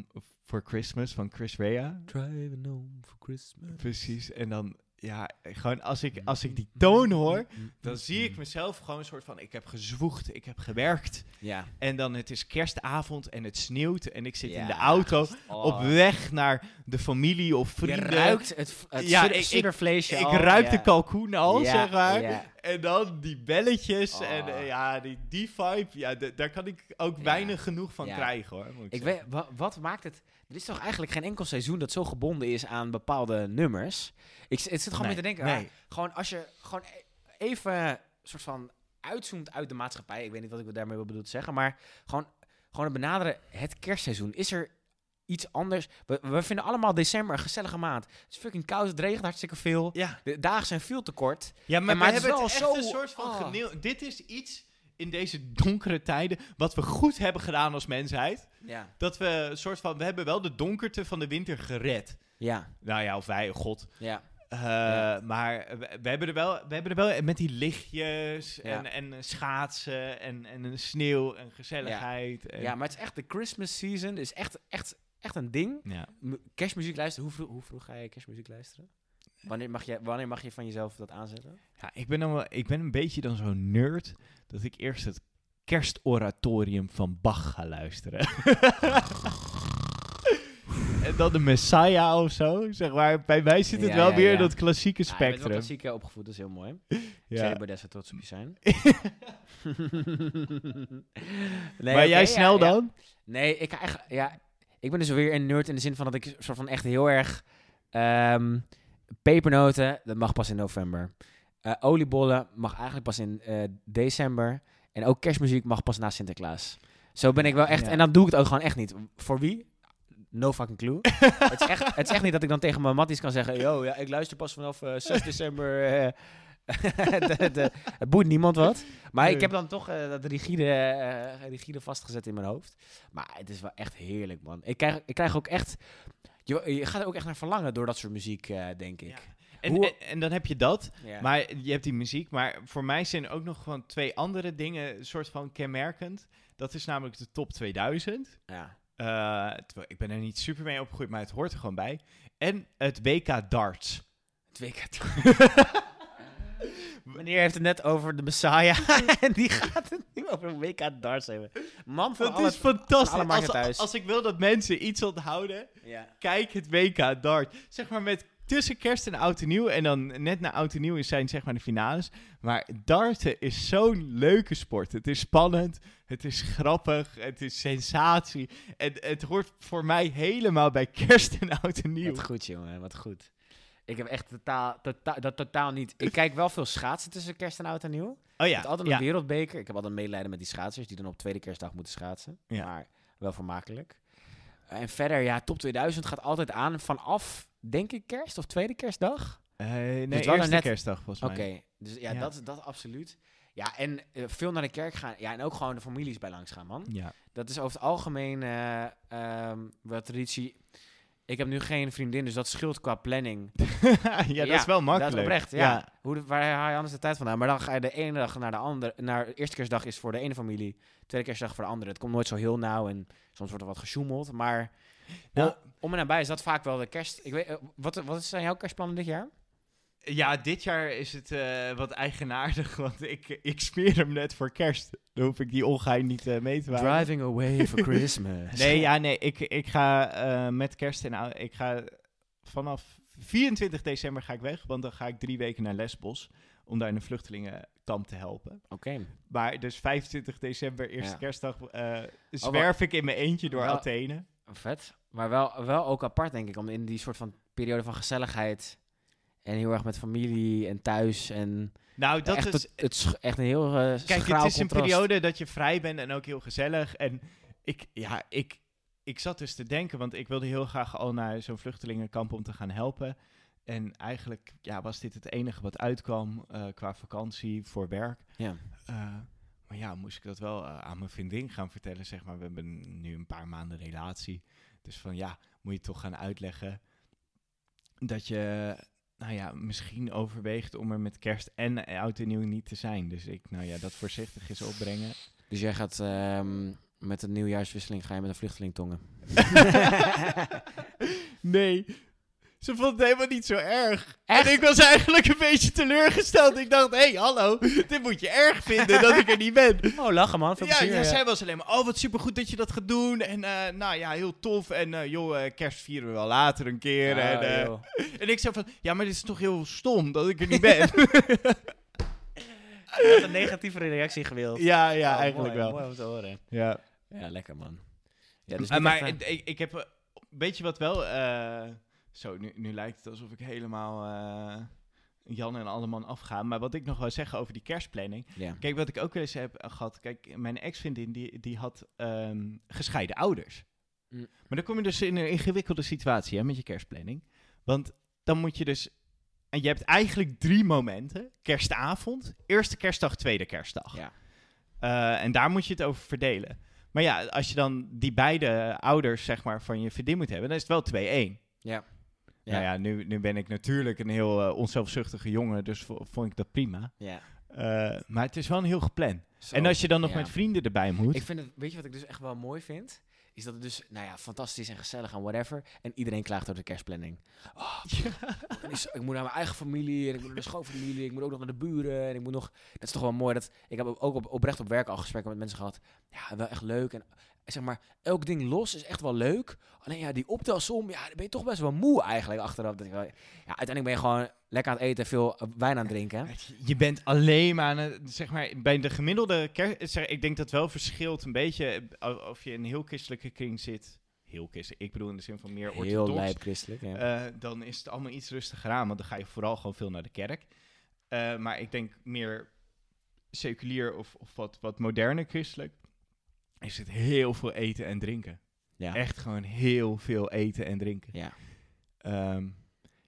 for Christmas van Chris Rea. Driving home for Christmas. Precies. En dan... ja, gewoon als ik, als ik die toon hoor, dan zie ik mezelf gewoon een soort van, ik heb gezwoegd, ik heb gewerkt. Ja. En dan het is kerstavond en het sneeuwt en ik zit in de auto Oh. op weg naar de familie of Je vrienden. ruikt het, het Ja, ik- ik al, ruik de kalkoen al, zeg maar. ja. En dan die belletjes Oh. en eh, ja, die, die vibe, ja, daar kan ik ook Ja. weinig genoeg van Ja. krijgen hoor. moet ik weet, wa- wat maakt het... Er is toch eigenlijk geen enkel seizoen dat zo gebonden is aan bepaalde nummers. Ik, zit gewoon Nee, mee te denken, nee. ah, gewoon als je gewoon e- even soort van uitzoomt uit de maatschappij. Ik weet niet wat ik daarmee wil bedoel te zeggen, maar gewoon, gewoon het benaderen het kerstseizoen. Is er iets anders? We, we vinden allemaal december een gezellige maand. Het is fucking koud, het regent hartstikke veel. Ja, De dagen zijn veel te kort. ja maar, maar we het is hebben het wel echt zo- een soort van oh. geneel. Dit is iets in deze donkere tijden wat we goed hebben gedaan als mensheid. Ja. Dat we een soort van, we hebben wel de donkerte van de winter gered. Ja, Nou ja, of wij, god. ja. Eh, Ja. Maar we, we hebben er wel, we hebben er wel met die lichtjes Ja. en, en schaatsen en, en sneeuw en gezelligheid. En, ja, maar het is echt de Christmas season. is echt, echt, echt een ding. ja. Kerstmuziek luisteren. Hoe vroeg, hoe vroeg ga je kerstmuziek luisteren? Wanneer mag, je, wanneer mag je van jezelf dat aanzetten? Ja, ik ben, dan wel, ik ben een beetje dan zo'n nerd dat ik eerst het kerstoratorium van Bach ga luisteren. en dan de Messiah of zo, zeg maar. Bij mij zit het Ja, wel ja, weer ja. dat klassieke Ja, je bent wel spectrum. klassiek opgevoed, dat is heel mooi. Ja. Ja. Baudet zou trots op je zijn. maar nee, oké, jij ja, snel ja. dan? Nee, ik, eigenlijk, ja, ik ben dus weer een nerd in de zin van dat ik soort van echt heel erg... ehm, pepernoten, dat mag pas in november. Eh, oliebollen mag eigenlijk pas in eh, december. En ook kerstmuziek mag pas na Sinterklaas. Zo ben ik wel echt... Ja. En dan doe ik het ook gewoon echt niet. Voor wie? No fucking clue. het, is echt, het is echt niet dat ik dan tegen mijn matties kan zeggen... Yo, ja, ik luister pas vanaf eh, 6 december... de, de, het boeit niemand wat. Maar Nee. ik heb dan toch eh, dat rigide, eh, rigide vastgezet in mijn hoofd. Maar het is wel echt heerlijk, man. Ik krijg, ik krijg ook echt... Je, je gaat er ook echt naar verlangen door dat soort muziek, eh, denk ik. Ja. En, en, en dan heb je dat, Ja. maar je hebt die muziek. Maar voor mij zijn ook nog gewoon twee andere dingen een soort van kenmerkend. Dat is namelijk de top 2000. ja. Ik ben er niet super mee opgegroeid, maar het hoort er gewoon bij. En het WK darts. Het WK Meneer heeft het net over de Messiah. en die gaat het nu over WK darts hebben. Man van Dat alle... is fantastisch. alle Als, thuis. als ik wil dat mensen iets onthouden, Ja. kijk het WK dart. Zeg maar met tussen kerst en oud en nieuw. En dan net na oud en nieuw zijn zeg maar de finales. Maar darten is zo'n leuke sport. Het is spannend, het is grappig, het is sensatie. En het hoort voor mij helemaal bij kerst en oud en nieuw. Wat goed, jongen. Wat goed. Ik heb echt totaal, totaal, dat totaal niet. Ik kijk wel veel schaatsen tussen kerst en oud en nieuw. Oh Ja, het altijd ja. een wereldbeker. Ik heb altijd medelijden met die schaatsers die dan op tweede kerstdag moeten schaatsen. Ja. Maar wel vermakelijk. En verder, ja, top 2000 gaat altijd aan vanaf, denk ik, kerst of tweede kerstdag. Eh, nee, Dus eerste net- kerstdag volgens Oké, mij. dus ja, Ja. Dat, dat absoluut. Ja, en eh, veel naar de kerk gaan. Ja, en ook gewoon de families bij langs gaan, man. Ja. Dat is over het algemeen ehm, wel traditie. Ik heb nu geen vriendin, dus dat scheelt qua planning. ja, dat is wel makkelijk. Dat is oprecht, ja. Hoe de- waar haal je anders de tijd vandaan? Maar dan ga je de ene dag naar de andere. Naar de eerste kerstdag is voor de ene familie, tweede kerstdag voor de andere. Het komt nooit zo heel nauw en soms wordt er wat gesjoemeld. Maar Nou, om, om en nabij is dat vaak wel de kerst. Ik weet, eh, wat, wat zijn jouw kerstplannen dit jaar? Ja, dit jaar is het eh, wat eigenaardig, want ik, ik smeer hem net voor kerst. Dan hoef ik die ongein niet eh, mee te houden. Driving away for Christmas. Nee, ja, nee, ik, ik ga eh, met kerst en ik ga vanaf 24 december ga ik weg, want dan ga ik drie weken naar Lesbos om daar in een vluchtelingenkamp te helpen. Oké. Maar dus 25 december, eerste Ja. kerstdag, eh zwerf ik in mijn eentje door Wel- Athene. Vet. Maar wel, wel ook apart, denk ik, om in die soort van periode van gezelligheid. En heel erg met familie en thuis. En Nou, dat echt, is... het, het echt een heel uh, Kijk, het is een periode dat je vrij bent en ook heel gezellig. En ik, ja, ik, ik zat dus te denken, want ik wilde heel graag al naar zo'n vluchtelingenkamp om te gaan helpen. En eigenlijk ja, was dit het enige wat uitkwam eh, qua vakantie voor werk. Ja. Eh, maar ja, moest ik dat wel eh, aan mijn vriendin gaan vertellen, zeg maar. We hebben nu een paar maanden relatie. Dus van ja, moet je toch gaan uitleggen dat je, nou ja, misschien overweegt om er met kerst en oud en nieuw niet te zijn. Dus ik, nou ja, dat voorzichtig eens opbrengen. Dus jij gaat ehm, met de nieuwjaarswisseling ga je met een vluchteling tongen. nee. Ze vond het helemaal niet zo erg. Echt? En ik was eigenlijk een beetje teleurgesteld. Ik dacht, hé, hey, hallo, dit moet je erg vinden dat ik er niet ben. Oh, lachen man. Veel Ja, plezier. ja, zij was alleen maar, oh, wat supergoed dat je dat gaat doen. En eh, nou ja, heel tof. En eh, joh, eh, kerst vieren we wel later een keer. Oh, en, en ik zei van, ja, maar dit is toch heel stom dat ik er niet ben. Je had een negatievere reactie gewild. ja, ja, Oh, eigenlijk mooi, wel. Mooi om te horen. Ja. Ja, lekker man. Ja, dus maar ik, ik heb, weet je wat wel, zo, nu, nu lijkt het alsof ik helemaal eh, Jan en Alleman afga. Maar wat ik nog wil zeggen over die kerstplanning. ja. Kijk, wat ik ook wel eens heb gehad. Kijk, mijn ex-vriendin die, die had ehm, gescheiden ouders. Mm. Maar dan kom je dus in een ingewikkelde situatie hè, met je kerstplanning. Want dan moet je dus... En je hebt eigenlijk drie momenten. Kerstavond, eerste kerstdag, tweede kerstdag. Ja. Eh, en daar moet je het over verdelen. Maar ja, als je dan die beide ouders zeg maar, van je vriendin moet hebben, dan is het wel 2-1. Ja. Ja. Nou ja, nu, nu ben ik natuurlijk een heel eh, onzelfzuchtige jongen, dus vo- vond ik dat prima. ja. Eh, maar het is wel een heel gepland. Zo, En als je dan nog ja. met vrienden erbij moet. Ik vind het, weet je wat ik dus echt wel mooi vind? Is dat het dus, nou ja, fantastisch en gezellig en whatever. En iedereen klaagt over de kerstplanning. Oh, is- ik moet naar mijn eigen familie en ik moet naar de schoonfamilie. Ik moet ook nog naar de buren en ik moet nog... Dat is toch wel mooi dat... Ik heb ook op, oprecht op werk al gesprekken met mensen gehad. Ja, wel echt leuk. En zeg maar, elk ding los is echt wel leuk. Alleen ja, die optelsom, ja, dan ben je toch best wel moe eigenlijk achteraf. Ja, uiteindelijk ben je gewoon lekker aan het eten en veel wijn aan het drinken. Je bent alleen maar zeg maar, bij de gemiddelde kerst, zeg, ik denk dat wel verschilt een beetje eh, of je in een heel christelijke kring zit. Heel christelijk, ik bedoel in de zin van meer Heel orthodox. lijp christelijk, ja. Eh, dan is het allemaal iets rustiger aan, want dan ga je vooral gewoon veel naar de kerk. Eh, maar ik denk meer seculier of, of wat, wat moderner christelijk, is het heel veel eten en drinken. ja. Echt gewoon heel veel eten en drinken. Ja. Ehm,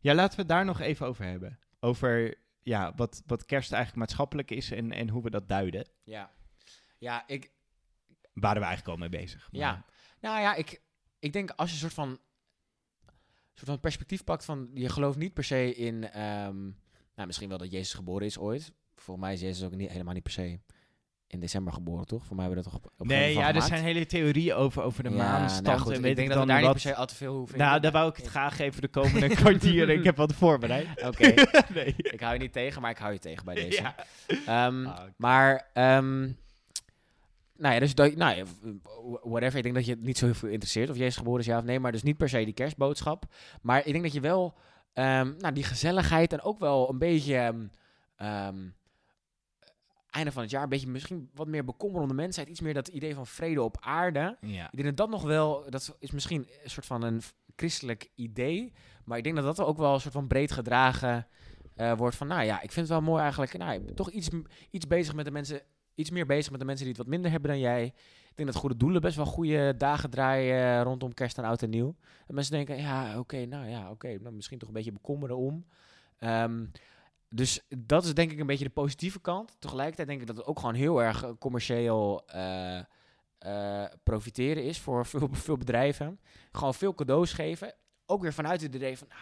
ja, laten we het daar nog even over hebben. Over ja, wat, wat kerst eigenlijk maatschappelijk is en, en hoe we dat duiden. Ja. Ja, ik, Waren we eigenlijk al mee bezig. maar- Ja, nou ja, ik, ik denk als je een soort van, soort van perspectief pakt van je gelooft niet per se in, ehm, nou misschien wel dat Jezus geboren is ooit. Volgens mij is Jezus ook niet, helemaal niet per se in december geboren, toch? Voor mij hebben we dat toch op, op een Nee, ja, er zijn hele theorieën over, over de. Ja, maanstand. nou goed, en ik denk dat we daar niet per se al te veel hoeven. Nou, daar wou ik het graag even de komende kwartier. ik heb wat voorbereid. Oké, nee. ik hou je niet tegen, maar ik hou je tegen bij deze. Ja. Ehm, Ah. Maar, ehm, nou ja, dus dat, nou ja, whatever. Ik denk dat je het niet zo heel veel interesseert of Jezus geboren is, ja of nee. Maar dus niet per se die kerstboodschap. Maar ik denk dat je wel, ehm, nou, die gezelligheid en ook wel een beetje, ehm, einde van het jaar, een beetje misschien wat meer bekommerende mensheid. Iets meer dat idee van vrede op aarde. Ja. Ik denk dat dat nog wel, dat is misschien een soort van een christelijk idee. Maar ik denk dat dat ook wel een soort van breed gedragen eh, wordt van, nou ja, ik vind het wel mooi eigenlijk. Nou, ik ben toch iets, iets bezig met de mensen, iets meer bezig met de mensen die het wat minder hebben dan jij. Ik denk dat goede doelen best wel goede dagen draaien eh, rondom kerst en oud en nieuw. En mensen denken, ja, oké, nou ja, oké, nou, misschien toch een beetje bekommeren om. Ehm, dus dat is denk ik een beetje de positieve kant. Tegelijkertijd denk ik dat het ook gewoon heel erg eh, commercieel eh, eh, profiteren is voor veel, veel bedrijven. Gewoon veel cadeaus geven. Ook weer vanuit het idee van ah,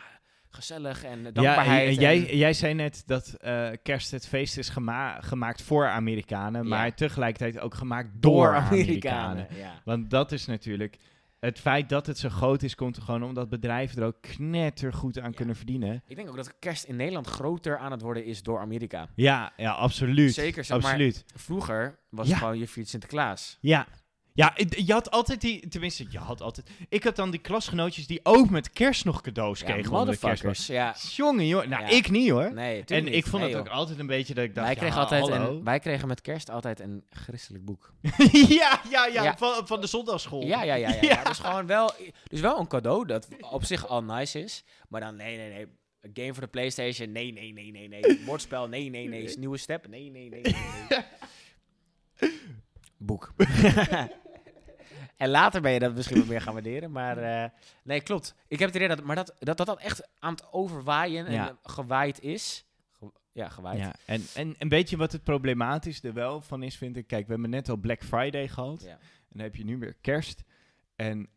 gezellig en eh, Ja, dankbaarheid. en, jij, jij zei net dat kerst het feest is gema- gemaakt voor Amerikanen, Ja. maar tegelijkertijd ook gemaakt door, Amerikanen. Ja. Want dat is natuurlijk... Het feit dat het zo groot is, komt er gewoon omdat bedrijven er ook knettergoed aan Ja. kunnen verdienen. Ik denk ook dat kerst in Nederland groter aan het worden is door Amerika. Ja, ja, absoluut. Zeker, zeg maar, absoluut. vroeger was Ja. het gewoon je viert Sinterklaas. Ja. Ja, je had altijd die... Tenminste, je had altijd... Ik had dan die klasgenootjes die ook met kerst nog cadeaus Ja, kregen motherfuckers. Ja. Jongen, joh. Nou, Ja. ik niet hoor. Nee, en ik vond Nee, het ook altijd een beetje dat ik dacht... wij, ja, kregen altijd hallo. een, wij kregen met kerst altijd een christelijk boek. ja, ja, ja, Ja. Van, van de zondagschool. Ja, ja, ja. ja, ja. Dus gewoon wel, dus wel een cadeau dat op zich al nice is. Maar dan, nee, nee, nee. Een game voor de PlayStation? Nee, nee, nee, nee, nee. Bordspel? Nee, nee, nee. Nieuwe step? Nee, nee, nee, nee. nee. Boek. En later ben je dat misschien wat meer gaan waarderen. Maar eh, nee, klopt. Ik heb het idee dat maar dat, dat, dat, dat echt aan het overwaaien en Ja. gewaaid is. Ge- ja, gewaaid. Ja, en, en, en weet je wat het problematisch er wel van is, vind ik? Kijk, we hebben net al Black Friday gehad. Ja. En dan heb je nu weer kerst. En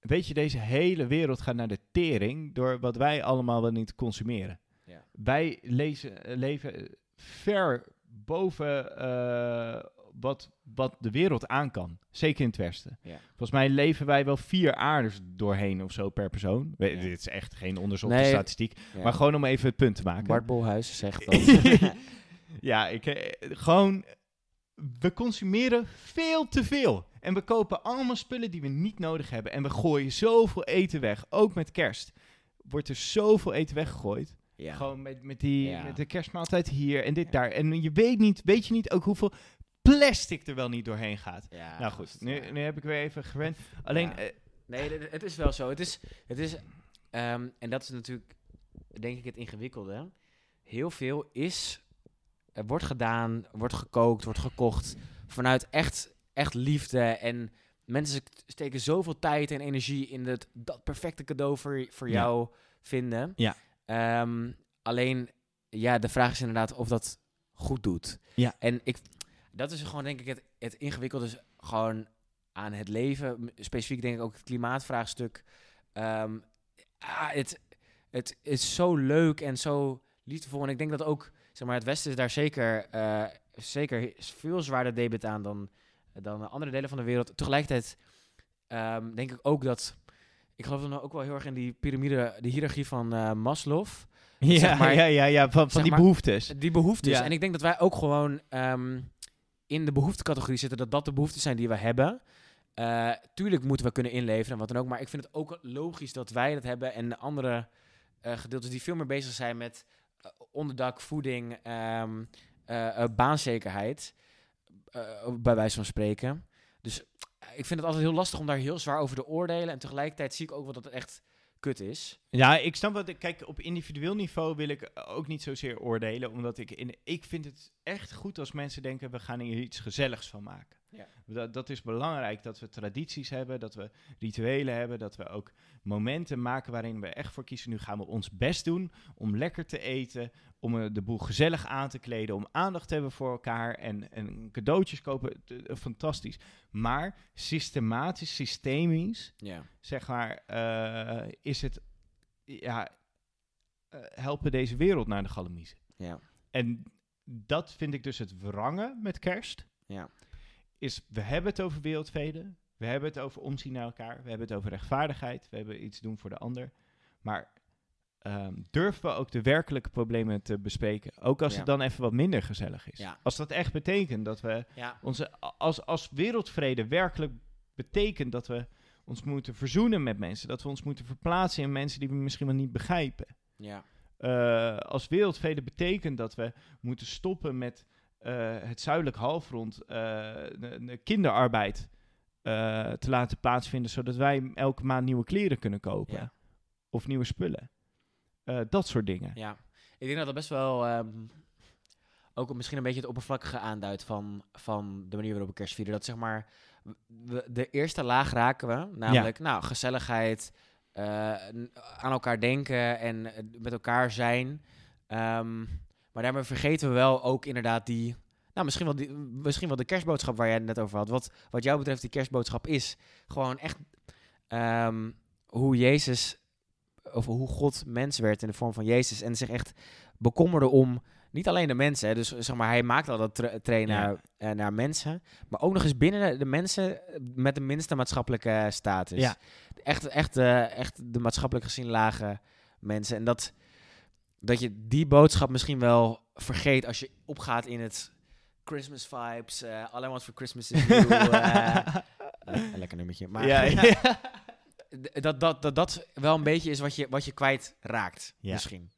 weet je, deze hele wereld gaat naar de tering door wat wij allemaal wel niet consumeren. Ja. Wij lezen, eh, leven ver boven, eh, wat, wat de wereld aan kan. Zeker in het Westen. Ja. Volgens mij leven wij wel vier aardes doorheen of zo per persoon. We- Ja. Dit is echt geen onderzochte Nee. statistiek. Ja. Maar gewoon om even het punt te maken. Bart Bolhuis zegt dat. ja, ik, eh, gewoon, we consumeren veel te veel. En we kopen allemaal spullen die we niet nodig hebben. En we gooien zoveel eten weg. Ook met kerst wordt er zoveel eten weggegooid. ja. Gewoon met, met, die, Ja. met de kerstmaaltijd hier en dit Ja. daar. En je weet, niet, weet je niet ook hoeveel plastic er wel niet doorheen gaat. Ja, nou goed, nu, nu heb ik weer even gewend. Alleen, Ja. eh, Nee, het is wel zo. Het is, het is ehm, en dat is natuurlijk, denk ik, het ingewikkelde. Heel veel is, er wordt gedaan, wordt gekookt, wordt gekocht vanuit echt, echt liefde. En mensen steken zoveel tijd en energie in het, dat perfecte cadeau voor, voor Ja. jou vinden. Ja. Ehm, alleen, ja, de vraag is inderdaad of dat goed doet. Ja. En ik, dat is gewoon, denk ik, het, het ingewikkelde is gewoon aan het leven. Specifiek denk ik ook het klimaatvraagstuk. Ehm, ah, het, het is zo leuk en zo liefdevol. En ik denk dat ook, zeg maar, het Westen is daar zeker, eh, zeker veel zwaarder debet aan dan, dan andere delen van de wereld. Tegelijkertijd ehm, denk ik ook dat, ik geloof dan ook wel heel erg in die piramide, de hiërarchie van eh, Maslow. ja, zeg maar- ja, ja, ja, van, van die maar- behoeftes. Die behoeftes. Ja. En ik denk dat wij ook gewoon ehm, in de behoeftecategorie zitten. Dat dat de behoeftes zijn die we hebben. Eh, tuurlijk moeten we kunnen inleveren en wat dan ook. Maar ik vind het ook logisch dat wij dat hebben. En de andere eh, gedeeltes die veel meer bezig zijn met eh, onderdak, voeding, ehm, eh, eh, baanzekerheid. bij wijze van spreken. Dus ik vind het altijd heel lastig om daar heel zwaar over te oordelen. En tegelijkertijd zie ik ook wel dat het echt kut is. Ja, ik snap wat. ik- Kijk, op individueel niveau wil ik ook niet zozeer oordelen, omdat ik in, ik vind het echt goed als mensen denken we gaan hier iets gezelligs van maken. Ja. Dat, dat is belangrijk dat we tradities hebben, dat we rituelen hebben, dat we ook momenten maken waarin we echt voor kiezen. Nu gaan we ons best doen om lekker te eten, om eh, de boel gezellig aan te kleden, om aandacht te hebben voor elkaar en, en cadeautjes kopen. Eh, Fantastisch. Maar systematisch, systemisch Ja. zeg maar, eh, is het, ja, helpen deze wereld naar de galamiezen. Ja. En dat vind ik dus het wrangen met kerst. Ja. Is, we hebben het over wereldvrede, we hebben het over omzien naar elkaar, we hebben het over rechtvaardigheid, we hebben iets doen voor de ander. Maar ehm, durven we ook de werkelijke problemen te bespreken? Ook als Ja. het dan even wat minder gezellig is. Ja. Als dat echt betekent dat we Ja. onze, als, als wereldvrede werkelijk betekent dat we ons moeten verzoenen met mensen, dat we ons moeten verplaatsen in mensen die we misschien wel niet begrijpen. Ja. Eh, als wereldvrede betekent dat we moeten stoppen met het zuidelijk halfrond eh, de- de kinderarbeid eh, te laten plaatsvinden, zodat wij elke maand nieuwe kleren kunnen kopen Ja. of nieuwe spullen. Eh, dat soort dingen. Ja, ik denk dat dat best wel ehm, ook misschien een beetje het oppervlakkige aanduidt van, van de manier waarop we kerst vieren. Dat zeg maar, we, de eerste laag raken we, namelijk nou, gezelligheid, eh, n- aan elkaar denken en eh, met elkaar zijn. Ehm, maar daarmee vergeten we wel ook inderdaad die, nou misschien wel, die, misschien wel de kerstboodschap waar jij het net over had. Wat, wat jou betreft die kerstboodschap is gewoon echt ehm, hoe Jezus of hoe God mens werd in de vorm van Jezus en zich echt bekommerde om niet alleen de mensen, hè, dus zeg maar hij maakt al dat tra train Ja. naar, eh, naar mensen, maar ook nog eens binnen de, de mensen met de minste maatschappelijke status. Ja. Echt, echt, eh, echt de maatschappelijk gezien lage mensen en dat, dat je die boodschap misschien wel vergeet als je opgaat in het Christmas vibes, eh All I Want for Christmas is You. eh, een lekker nummertje. Maar Ja, ja. dat, dat, dat dat wel een beetje is wat je, wat je kwijt raakt, Ja. misschien.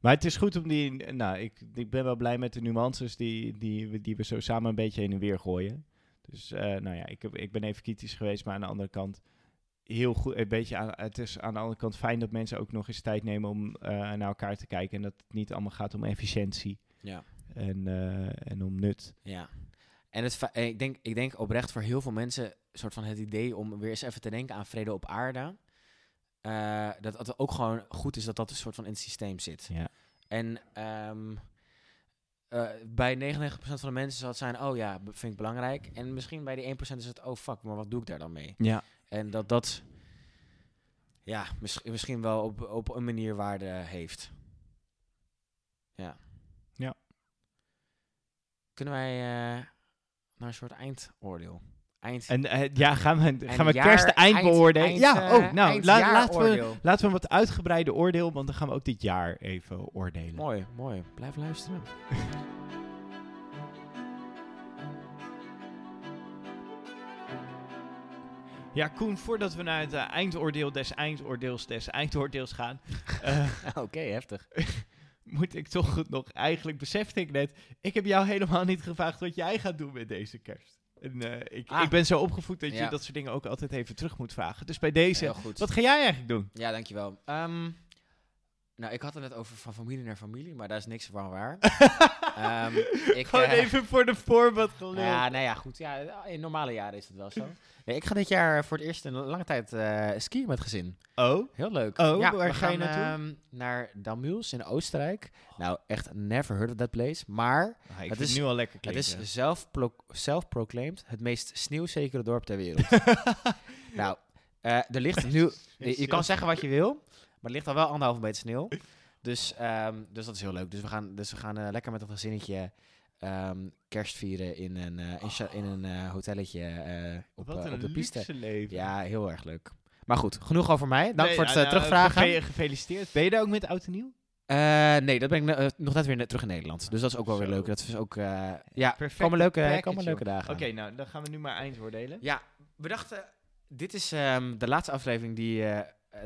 Maar het is goed om die. Nou, ik, ik ben wel blij met de nuances die, die, we- die we zo samen een beetje heen en weer gooien. Dus eh, nou ja, ik, heb, ik ben even kritisch geweest, maar aan de andere kant heel goed. Een beetje aan, het is aan de andere kant fijn dat mensen ook nog eens tijd nemen om eh, naar elkaar te kijken. En dat het niet allemaal gaat om efficiëntie Ja. en, eh, en om nut. Ja. En het, eh, ik, denk, ik denk oprecht voor heel veel mensen een soort van het idee om weer eens even te denken aan vrede op aarde. eh, dat het ook gewoon goed is dat dat een soort van in het systeem zit. Ja. En ehm, eh, bij 99% van de mensen zal het zijn, oh ja, vind ik belangrijk. En misschien bij die 1% is het, oh fuck, maar wat doe ik daar dan mee? Ja. En dat dat, ja, mis- misschien wel op, op een manier waarde heeft. Ja. Ja. Kunnen wij, eh, naar een soort eindoordeel. Eind, En eh, ja, gaan we, gaan we kerst eind beoordelen? ja, eh, oh, nou, la- laten, we, laten we een wat uitgebreide oordeel, want dan gaan we ook dit jaar even oordelen. Mooi, mooi. Blijf luisteren. Ja, Koen, voordat we naar het eh, eindoordeel des eindoordeels des eindoordeels gaan, Oké, heftig. moet ik toch nog, eigenlijk besefte ik net, ik heb jou helemaal niet gevraagd wat jij gaat doen met deze kerst. En, eh, ik, Ah. ik ben zo opgevoed dat je Ja. dat soort dingen ook altijd even terug moet vragen. Dus bij deze, wat ga jij eigenlijk doen? Ja, dankjewel. Ehm nou, ik had het net over van familie naar familie, maar daar is niks van waar. Ehm, ik, Gewoon eh, even voor de voorbeeld gelul. Ja, nou ja, goed. Ja, in normale jaren is het wel zo. Nee, ik ga dit jaar voor het eerst in een lange tijd eh, skiën met gezin. Oh? Heel leuk. Oh, ja, waar we ga je gaan, naartoe? ehm, naar Damuls in Oostenrijk. Nou, echt never heard of that place. Maar Ah, Het is- het nu al lekker het klinken. is zelf-pro- self-proclaimed het meest sneeuwzekere dorp ter wereld. nou, eh, er ligt nu... Je, je kan zeggen wat je wil, maar er ligt al wel anderhalve meter sneeuw. Dus, ehm, dus dat is heel leuk. Dus we gaan, dus we gaan eh, lekker met een gezinnetje ehm, kerst vieren in een, eh, in, in een eh, hotelletje op, Wat een op de piste. leven. Ja, heel erg leuk. Maar goed, genoeg over mij. Dank Nee, voor het eh, nou, terugvragen. geve- gefeliciteerd. Ben je daar ook met oud en nieuw? Nee, dat ben ik nog net weer terug in Nederland. Dus dat is ook wel weer leuk. Dat is ook, ja, komen leuke, package, komen leuke dagen. Oké, nou, dan gaan we nu maar eindoordelen. Ja, we dachten, dit is ehm, de laatste aflevering die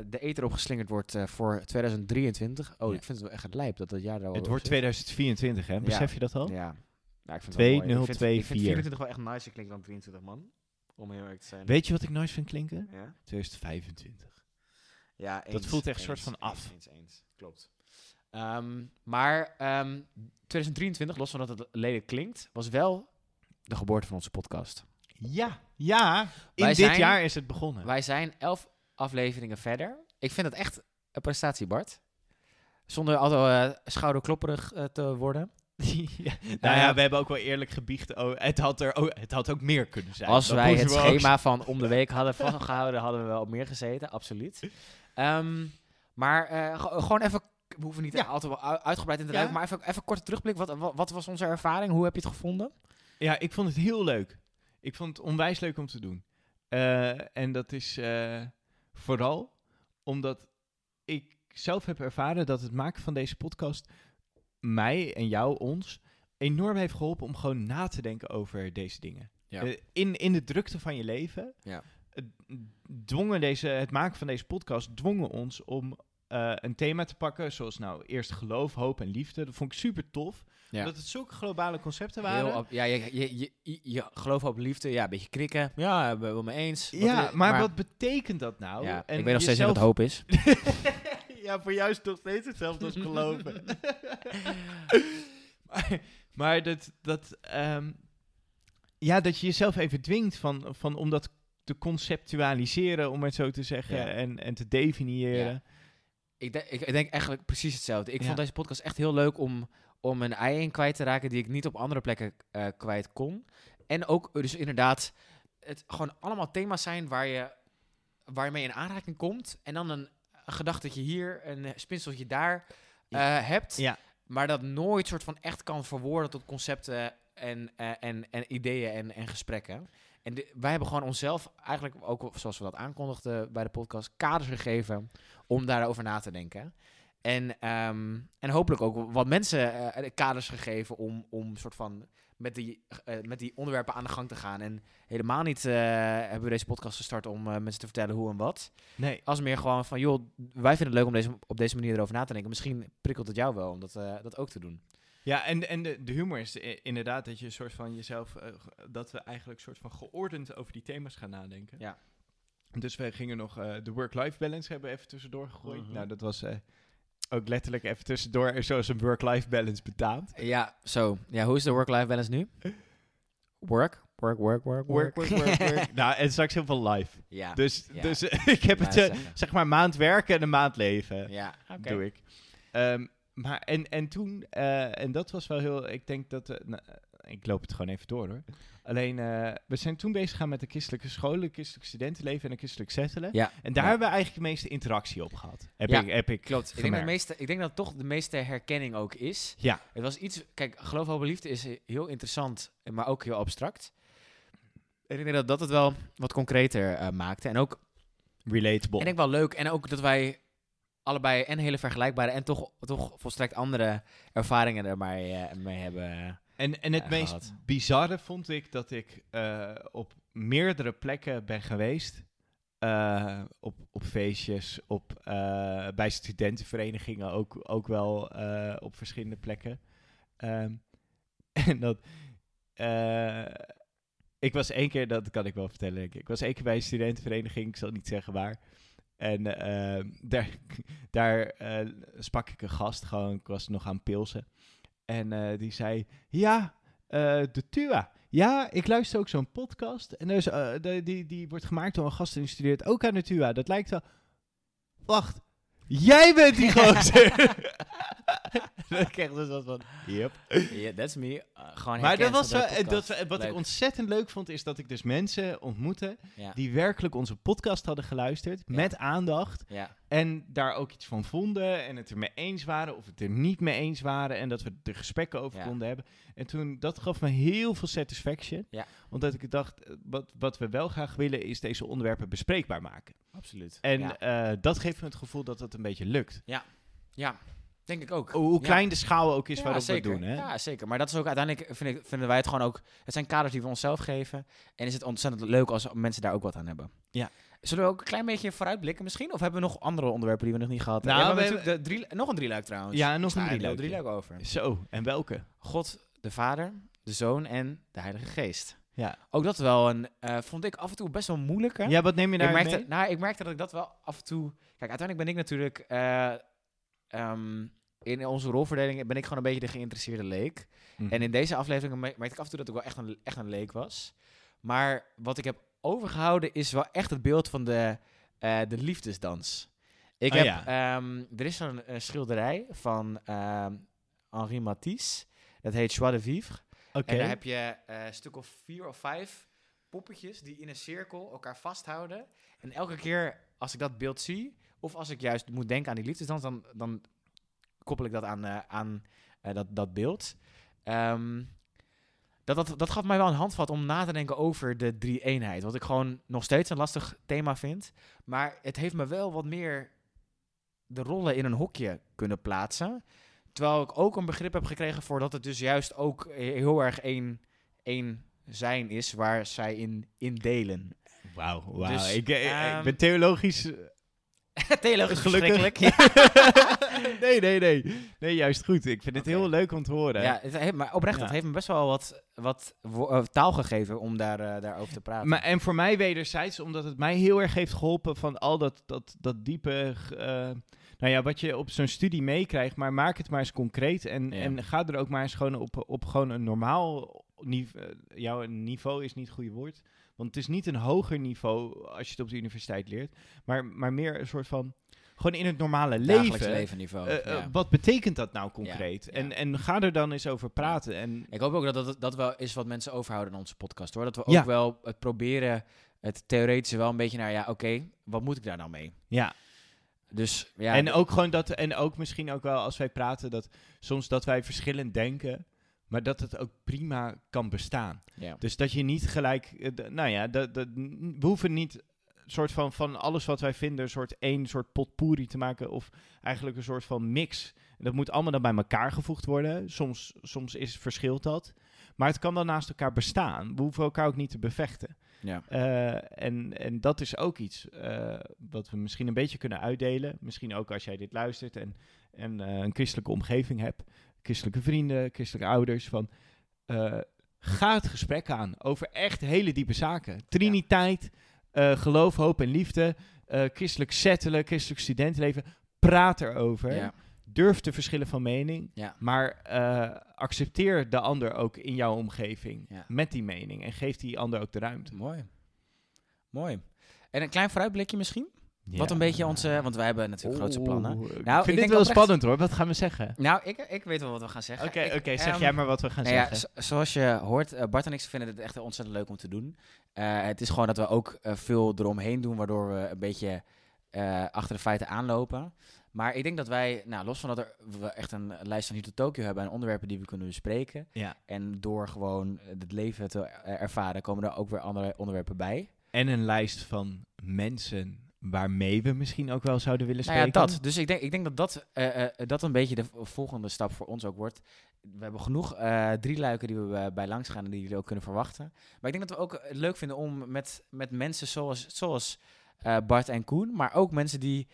de eter opgeslingerd wordt eh, voor 2023. Oh, Ja. ik vind het wel echt lijp dat dat jaar al Het wordt zit. 2024, hè? Besef je dat al? Ja. ja, ik vind het wel mooi. Ik vind- Ik 2024. vind 24 wel echt nicer klinken dan 23, man. Om heel eerlijk te zijn. Weet je wat ik nice vind klinken? Ja? 2025. Ja, Dat voelt echt een soort van af. Eens, eens. Klopt. Ehm, maar ehm, 2023, los van dat het lelijk klinkt, was wel de geboorte van onze podcast. Ja, ja. In Wij dit zijn- jaar is het begonnen. Wij zijn elf afleveringen verder. Ik vind het echt een prestatie, Bart. Zonder altijd uh, schouderklopperig eh, te worden. ja. Nou ja, we hebben ook wel eerlijk gebiecht. Oh, het, had er ook, het had ook meer kunnen zijn. Als wij het ook schema van om de week hadden vastgehouden, hadden we wel op meer gezeten, absoluut. Ehm, maar eh, ge- gewoon even, we hoeven niet Ja. altijd wel uitgebreid in te Ja. duiken, maar even, even korte terugblik. Wat, wat, wat was onze ervaring? Hoe heb je het gevonden? Ja, ik vond het heel leuk. Ik vond het onwijs leuk om te doen. Eh, en dat is eh, vooral omdat ik zelf heb ervaren dat het maken van deze podcast mij en jou, ons, enorm heeft geholpen om gewoon na te denken over deze dingen. Ja. Eh, in, in de drukte van je leven Ja. dwongen deze, het maken van deze podcast dwongen ons om eh, een thema te pakken, zoals nou eerst geloof, hoop en liefde. Dat vond ik super tof. Ja. Omdat het zulke globale concepten waren. Heel, op- ja, je, je, je, je, je geloof op liefde, ja, een beetje krikken. Ja, ben wel mee eens. Wat ja, maar, wat betekent dat nou? ja, En ik weet nog steeds niet jezelf- wat hoop is. ja, voor jou is het nog steeds hetzelfde als geloven. maar maar dat, dat, ehm, ja, dat je jezelf even dwingt van, van om dat te conceptualiseren, om het zo te zeggen, Ja. en, en te definiëren. Ik, denk- ik, ik denk eigenlijk precies hetzelfde. Ik Ja. vond deze podcast echt heel leuk om, om een ei in kwijt te raken die ik niet op andere plekken eh, kwijt kon. En ook dus inderdaad het gewoon allemaal thema's zijn waar je, waar je mee in aanraking komt. En dan een, een gedachtetje hier, een eh, spinseltje daar eh, hebt. Ja. Maar dat nooit soort van echt kan verwoorden tot concepten en, eh, en, en ideeën en, en gesprekken. En de- wij hebben gewoon onszelf eigenlijk ook, zoals we dat aankondigden bij de podcast, kaders gegeven om daarover na te denken. En, ehm, en hopelijk ook wat mensen eh, kaders gegeven om, om soort van met die, eh, met die onderwerpen aan de gang te gaan. En helemaal niet eh, hebben we deze podcast gestart om mensen te vertellen hoe en wat. Nee. Als meer gewoon van, joh, wij vinden het leuk om deze, op deze manier erover na te denken. Misschien prikkelt het jou wel om dat, dat ook te doen. Ja, en, en de, de humor is inderdaad dat je een soort van jezelf, dat we eigenlijk soort van geordend over die thema's gaan nadenken. Ja. Dus we gingen nog de work-life balance hebben even tussendoor gegooid. Mhm. Nou, dat was ook letterlijk even tussendoor, zoals een work-life balance betaamt. Ja, zo. Ja, hoe is de work-life balance nu? Work, work, work, work, Work, work, work, work. nou, en straks heel veel live. ja. Dus, Ja. dus ik heb het, eh, zeg maar, maand werken en een maand leven. Ja, doe ik. Ehm, maar en, en toen, eh, en dat was wel heel, ik denk dat, eh, ik loop het gewoon even door hoor. Alleen, eh, we zijn toen bezig gegaan met de christelijke scholen, het christelijk studentenleven en de christelijk settelen. Ja. En daar Ja. hebben we eigenlijk de meeste interactie op gehad. Heb Ja, ik, heb ik Klopt. Ik denk, dat het meeste, ik denk dat het toch de meeste herkenning ook is. Ja. Het was iets... Kijk, geloof, hoop liefde is heel interessant, maar ook heel abstract. En ik denk dat dat het wel wat concreter eh, maakte. En ook, Relatable. en ik wel leuk. En ook dat wij allebei en hele vergelijkbare en toch, toch volstrekt andere ervaringen er maar eh, mee hebben. En, en het Ja, meest gehad. bizarre vond ik dat ik eh, op meerdere plekken ben geweest. Eh, op, op feestjes, op, eh, bij studentenverenigingen ook, ook wel op verschillende plekken. Ehm, en dat. ik was één keer, dat kan ik wel vertellen. denk ik. Ik was één keer bij een studentenvereniging, ik zal niet zeggen waar. En eh, daar, daar sprak ik een gast, gewoon, ik was nog aan pilsen. En eh, die zei, ja, eh, de TUA. Ja, ik luister ook zo'n podcast. En dus, de, die, die wordt gemaakt door een gast en die studeert ook aan de TUA. Dat lijkt wel... Wacht, jij bent die gozer! Dat kreeg dus wat van, yep. Ja, that's me. Uh, gewoon Maar dat was wel, dat, podcast. wat ik ontzettend leuk vond, is dat ik dus mensen ontmoette Ja. die werkelijk onze podcast hadden geluisterd, Ja. met aandacht. ja. En daar ook iets van vonden en het er mee eens waren of het er niet mee eens waren. En dat we er gesprekken over Ja. konden hebben. En toen, dat gaf me heel veel satisfaction. Ja. Omdat ik dacht, eh, wat, wat we wel graag willen is deze onderwerpen bespreekbaar maken. absoluut. En ja. eh, dat geeft me het gevoel dat het een beetje lukt. ja, denk ik ook. Hoe, Ja. klein de schaal ook is Ja, waarop we het doen. Hè? Ja, zeker. Maar dat is ook uiteindelijk, vind ik, vinden wij het gewoon ook... Het zijn kaders die we onszelf geven. En is het ontzettend leuk als mensen daar ook wat aan hebben. Ja. Zullen we ook een klein beetje vooruitblikken misschien? Of hebben we nog andere onderwerpen die we nog niet gehad Nou, hebben? we Ja, we hebben de drie, nog een drieluik trouwens. Ja, nog een heel drieluikje. drieluik over. Zo, en welke? God, de Vader, de Zoon en de Heilige Geest. Ja. Ook dat wel een, eh, vond ik af en toe best wel moeilijke. Ja, wat neem je ik, daar merkte, mee? nou, ik merkte dat ik dat wel af en toe... Kijk, uiteindelijk ben ik natuurlijk... eh, ehm, in onze rolverdeling ben ik gewoon een beetje de geïnteresseerde leek. Mhm. En in deze aflevering me- merkte ik af en toe dat ik wel echt een, echt een leek was. Maar wat ik heb overgehouden is wel echt het beeld van de, eh, de liefdesdans. Ik Oh heb, ja. ehm, er is zo'n eh, schilderij van ehm, Henri Matisse. Dat heet Joie de Vivre. En daar heb je eh, een stuk of vier of vijf poppetjes die in een cirkel elkaar vasthouden. En elke keer als ik dat beeld zie, of als ik juist moet denken aan die liefdesdans, dan, dan koppel ik dat aan, eh, aan eh, dat, dat beeld. Ehm, dat, dat, dat gaf mij wel een handvat om na te denken over de drie-eenheid. Wat ik gewoon nog steeds een lastig thema vind. Maar het heeft me wel wat meer de rollen in een hokje kunnen plaatsen. Terwijl ik ook een begrip heb gekregen voor dat het dus juist ook heel erg één, één zijn is waar zij in, in delen. Wauw, wauw. Dus, ik, eh, ik ehm, ben theologisch Theologisch Gelukkig. nee, nee, nee. Nee, juist goed. Ik vind het heel leuk om te horen. Ja, het heeft, maar oprecht, Ja. het heeft me best wel wat, wat eh, taal gegeven om daar, eh, daarover te praten. Maar, en voor mij wederzijds, omdat het mij heel erg heeft geholpen van al dat, dat, dat diepe... eh, nou ja, wat je op zo'n studie meekrijgt, maar maak het maar eens concreet. En, Ja. en ga er ook maar eens gewoon op, op gewoon een normaal niveau... jouw niveau is niet het goede woord. Want het is niet een hoger niveau als je het op de universiteit leert. Maar, maar meer een soort van... Gewoon in het normale leven. levenniveau. Eh, eh, ja. Wat betekent dat nou concreet? ja. En, en ga er dan eens over praten. En Ik hoop ook dat dat, dat wel is wat mensen overhouden in onze podcast. hoor. Dat we ook wel het proberen, het theoretische wel een beetje naar, ja, oké, wat moet ik daar nou mee? ja, Dus ja, en ook gewoon dat, en ook misschien ook wel als wij praten, dat soms dat wij verschillend denken, maar dat het ook prima kan bestaan. ja. Dus dat je niet gelijk, eh, nou ja, dat, dat, we hoeven niet soort van van alles wat wij vinden, een soort één soort potpourri te maken, of eigenlijk een soort van mix. Dat moet allemaal dan bij elkaar gevoegd worden. Soms, soms is, verschilt dat. Maar het kan wel naast elkaar bestaan. We hoeven elkaar ook niet te bevechten. ja. Eh, en, en dat is ook iets eh, wat we misschien een beetje kunnen uitdelen. Misschien ook als jij dit luistert en, en eh, een christelijke omgeving hebt. Christelijke vrienden, christelijke ouders. Van, ga het gesprek aan over echt hele diepe zaken. Triniteit, eh, geloof, hoop en liefde. eh, christelijk settelen, christelijk studentenleven. Praat erover. ja. Durf te verschillen van mening. Ja. Maar eh, accepteer de ander ook in jouw omgeving Ja. met die mening. En geef die ander ook de ruimte. Mooi. Mooi. En een klein vooruitblikje misschien? Wat Ja. een beetje onze... Want wij hebben natuurlijk grootste plannen. Ik Nou, ik vind dit denk wel spannend hoor. Wat gaan we zeggen? Nou, ik, ik weet wel wat we gaan zeggen. Oké, Ik, oké. zeg ehm, jij maar wat we gaan Nou ja, zeggen. zo- zoals je hoort, eh, Bart en ik vinden het echt ontzettend leuk om te doen. Eh, het is gewoon dat we ook eh, veel eromheen doen, waardoor we een beetje achter de feiten aanlopen. Maar ik denk dat wij, nou, los van dat er, we echt een lijst van hier tot Tokio hebben en onderwerpen die we kunnen bespreken. Ja. En door gewoon het leven te ervaren, komen er ook weer andere onderwerpen bij. En een lijst van mensen waarmee we misschien ook wel zouden willen Nou spreken. ja, dat. Dus ik denk, ik denk dat dat, eh, eh, dat een beetje de volgende stap voor ons ook wordt. We hebben genoeg eh drie luiken die we bij langs gaan en die jullie ook kunnen verwachten. Maar ik denk dat we ook het leuk vinden om met, met mensen zoals, zoals Bart en Koen, maar ook mensen die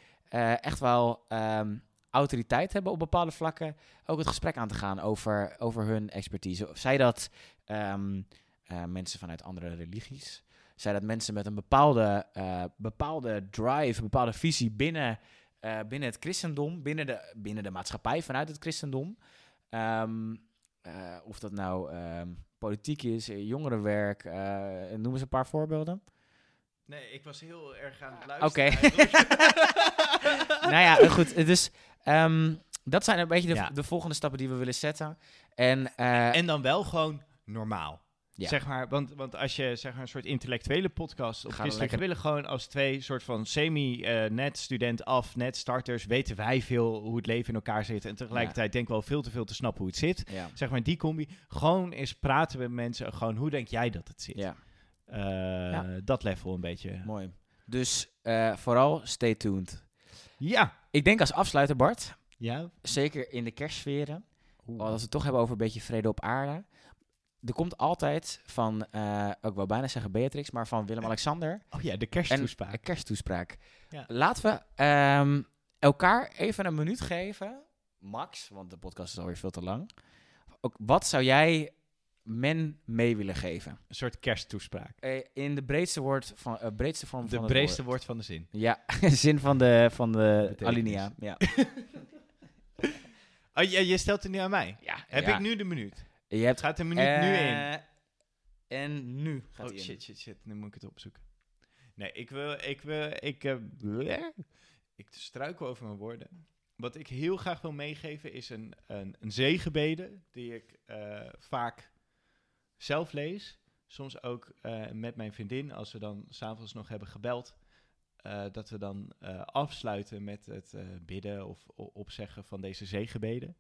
echt wel ehm, autoriteit hebben op bepaalde vlakken, ook het gesprek aan te gaan over, over hun expertise. Of zij dat ehm, eh, mensen vanuit andere religies, zij dat mensen met een bepaalde, eh, bepaalde drive, een bepaalde visie binnen, eh, binnen het christendom, binnen de, binnen de maatschappij vanuit het christendom. Ehm, eh, of dat nou ehm, politiek is, jongerenwerk, eh, noem eens een paar voorbeelden. Nee, ik was heel erg aan het Oké. nou ja, goed. Dus ehm, dat zijn een beetje de, Ja. de volgende stappen die we willen zetten. En, eh, en dan wel gewoon normaal. Ja. Zeg maar, want, want als je zeg maar, een soort intellectuele podcast op Gaan we christelijk lekker- willen gewoon als twee soort van semi-net student af, net starters, weten wij veel hoe het leven in elkaar zit en tegelijkertijd denken we wel veel te veel te snappen hoe het zit. ja. Zeg maar die combi. Gewoon eens praten met mensen, gewoon hoe denk jij dat het zit? ja, Eh, Dat level een beetje. mooi. Dus eh, vooral stay tuned. Ja. Ik denk als afsluiter, Bart, Ja. zeker in de kerstsferen, als we het toch hebben over een beetje vrede op aarde. Er komt altijd van, eh ik wou bijna zeggen Beatrix, maar van Willem-Alexander Oh ja, de kersttoespraak. een kersttoespraak. Ja. Laten we ehm, elkaar even een minuut geven, max, want de podcast is alweer veel te lang. Ook, wat zou jij men mee willen geven? Een soort kersttoespraak. Eh, in de breedste, woord van, eh, breedste vorm De van het breedste woord. woord van de zin. Ja, zin van de, van de alinea. Ja. Oh, ja, je stelt het nu aan mij. ja Heb ja. ik nu de minuut? Je hebt gaat de minuut nu in. Eh, En nu gaat Oh hij in. shit, shit, shit. Nu moet ik het opzoeken. Nee, ik wil, ik wil, ik, eh, bleh. ik struikel over mijn woorden. Wat ik heel graag wil meegeven is een, een, een zegenbede die ik eh, vaak zelf lees. Soms ook met mijn vriendin, als we dan s'avonds nog hebben gebeld. dat we dan afsluiten met het bidden of opzeggen van deze zegenbeden.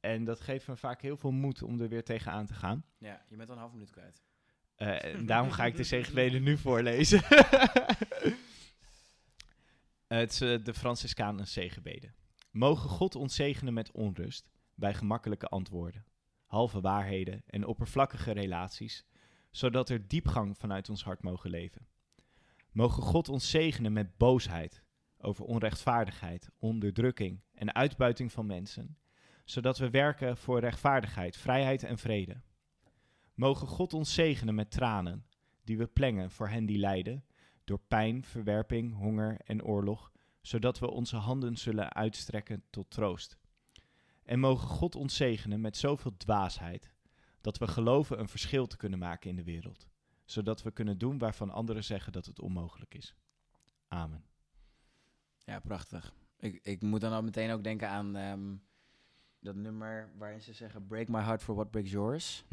En dat geeft me vaak heel veel moed om er weer tegenaan te gaan. Ja, je bent al een half minuut kwijt. Eh, en daarom ga ik de zegenbeden nu voorlezen. Het is eh, de Franciscanen zegenbeden. Mogen God ons zegenen met onrust bij gemakkelijke antwoorden, halve waarheden en oppervlakkige relaties, zodat er diepgang vanuit ons hart mogen leven. Mogen God ons zegenen met boosheid over onrechtvaardigheid, onderdrukking en uitbuiting van mensen, zodat we werken voor rechtvaardigheid, vrijheid en vrede. Mogen God ons zegenen met tranen, die we plengen voor hen die lijden, door pijn, verwerping, honger en oorlog, zodat we onze handen zullen uitstrekken tot troost. En mogen God ons zegenen met zoveel dwaasheid, dat we geloven een verschil te kunnen maken in de wereld, zodat we kunnen doen waarvan anderen zeggen dat het onmogelijk is. Amen. Ja, prachtig. Ik, ik moet dan al meteen ook denken aan ehm, dat nummer waarin ze zeggen... Break my heart for what breaks yours.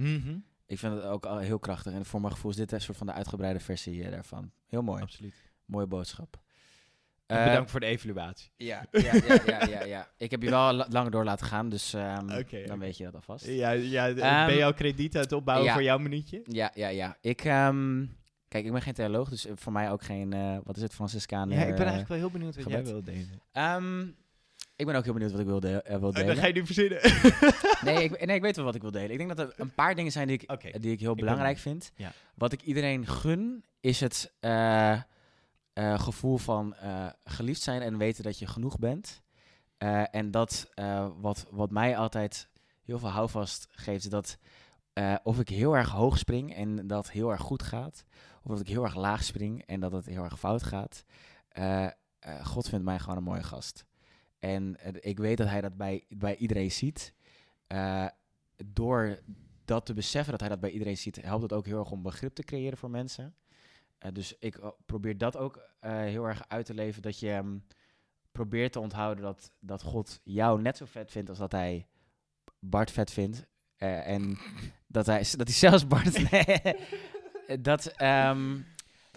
Ik vind het ook al heel krachtig. En voor mijn gevoel is dit een soort van de uitgebreide versie eh, daarvan. Heel mooi. Absoluut. Mooie boodschap. En Eh, bedankt voor de evaluatie. Ja, ja, ja, ja, ja, ja. Ik heb je wel la- langer door laten gaan, dus Oké, dan weet je dat alvast. Ja, ja d- Ehm, ben je al krediet aan het opbouwen ja. voor jouw minuutje? Ja, ja, ja. Ik, ehm, kijk, ik ben geen theoloog, dus eh, voor mij ook geen, eh, wat is het, Franciscaan. Ja, ik ben eh, eigenlijk wel heel benieuwd wat jij gebed. wil delen. Ik ben ook heel benieuwd wat ik wil, de- eh, wil Oh, delen. dan ga je nu verzinnen. nee, ik, nee, ik weet wel wat ik wil delen. Ik denk dat er een paar dingen zijn die ik, Oké, die ik heel belangrijk vind. Ja. Wat ik iedereen gun, is het eh, eh, gevoel van eh, geliefd zijn en weten dat je genoeg bent. Eh, en dat eh, wat, wat mij altijd heel veel houvast geeft, is dat eh, of ik heel erg hoog spring en dat heel erg goed gaat, of dat ik heel erg laag spring en dat het heel erg fout gaat. eh, eh, God vindt mij gewoon een mooie gast. En ik weet dat hij dat bij, bij iedereen ziet. Eh, door dat te beseffen dat hij dat bij iedereen ziet, helpt het ook heel erg om begrip te creëren voor mensen. Eh, dus ik eh, probeer dat ook heel erg uit te leven. Dat je ehm, probeert te onthouden dat, dat God jou net zo vet vindt als dat hij Bart vet vindt. En dat hij, dat hij zelfs Bart. Dat, ehm,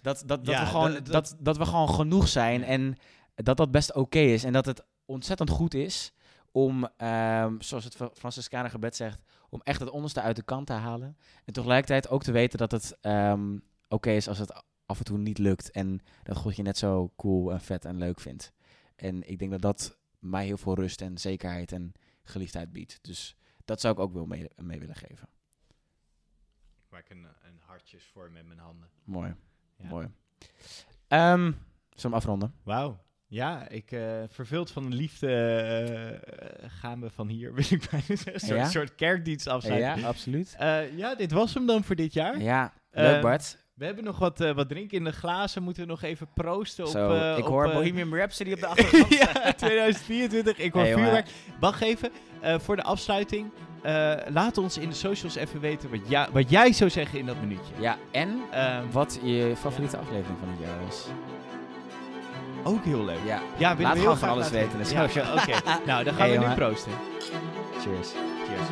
dat, dat, dat, Ja, we gewoon, dat- dat, we gewoon genoeg zijn. En dat dat best oké is. En dat het ontzettend goed is om, ehm, zoals het Fra- Franciscaner gebed zegt, om echt het onderste uit de kant te halen. En tegelijkertijd ook te weten dat het ehm, oké is als het af en toe niet lukt. En dat God je net zo cool en vet en leuk vindt. En ik denk dat dat mij heel veel rust en zekerheid en geliefdheid biedt. Dus dat zou ik ook wel mee, mee willen geven. Ik maak een, een hartjesvorm met mijn handen. Mooi, Ja. mooi. Ehm zullen we afronden? Wauw. Ja, ik eh vervuld van de liefde eh, gaan we van hier, wil ik bijna zeggen. Een soort, Ja? soort kerkdienst afsluiten. Ja, absoluut. Eh, ja, dit was hem dan voor dit jaar. Ja, leuk Ehm, Bart. We hebben nog wat, eh, wat drinken in de glazen. Moeten we nog even proosten op... Zo, eh, ik op, hoor eh, Bohemian Rhapsody op de achtergrond. ja, 2024. Ik hoor Hey, vuurwerk. Wacht even. eh, voor de afsluiting. eh, laat ons in de socials even weten wat, ja, wat jij zou zeggen in dat minuutje. Ja, en Ehm, wat je favoriete aflevering van het jaar is. Ook heel leuk. Ja, Ja, willen Laat heel gewoon van alles weten, Ja. Oké, nou dan gaan Hey, we nu jongen. proosten. cheers. Cheers.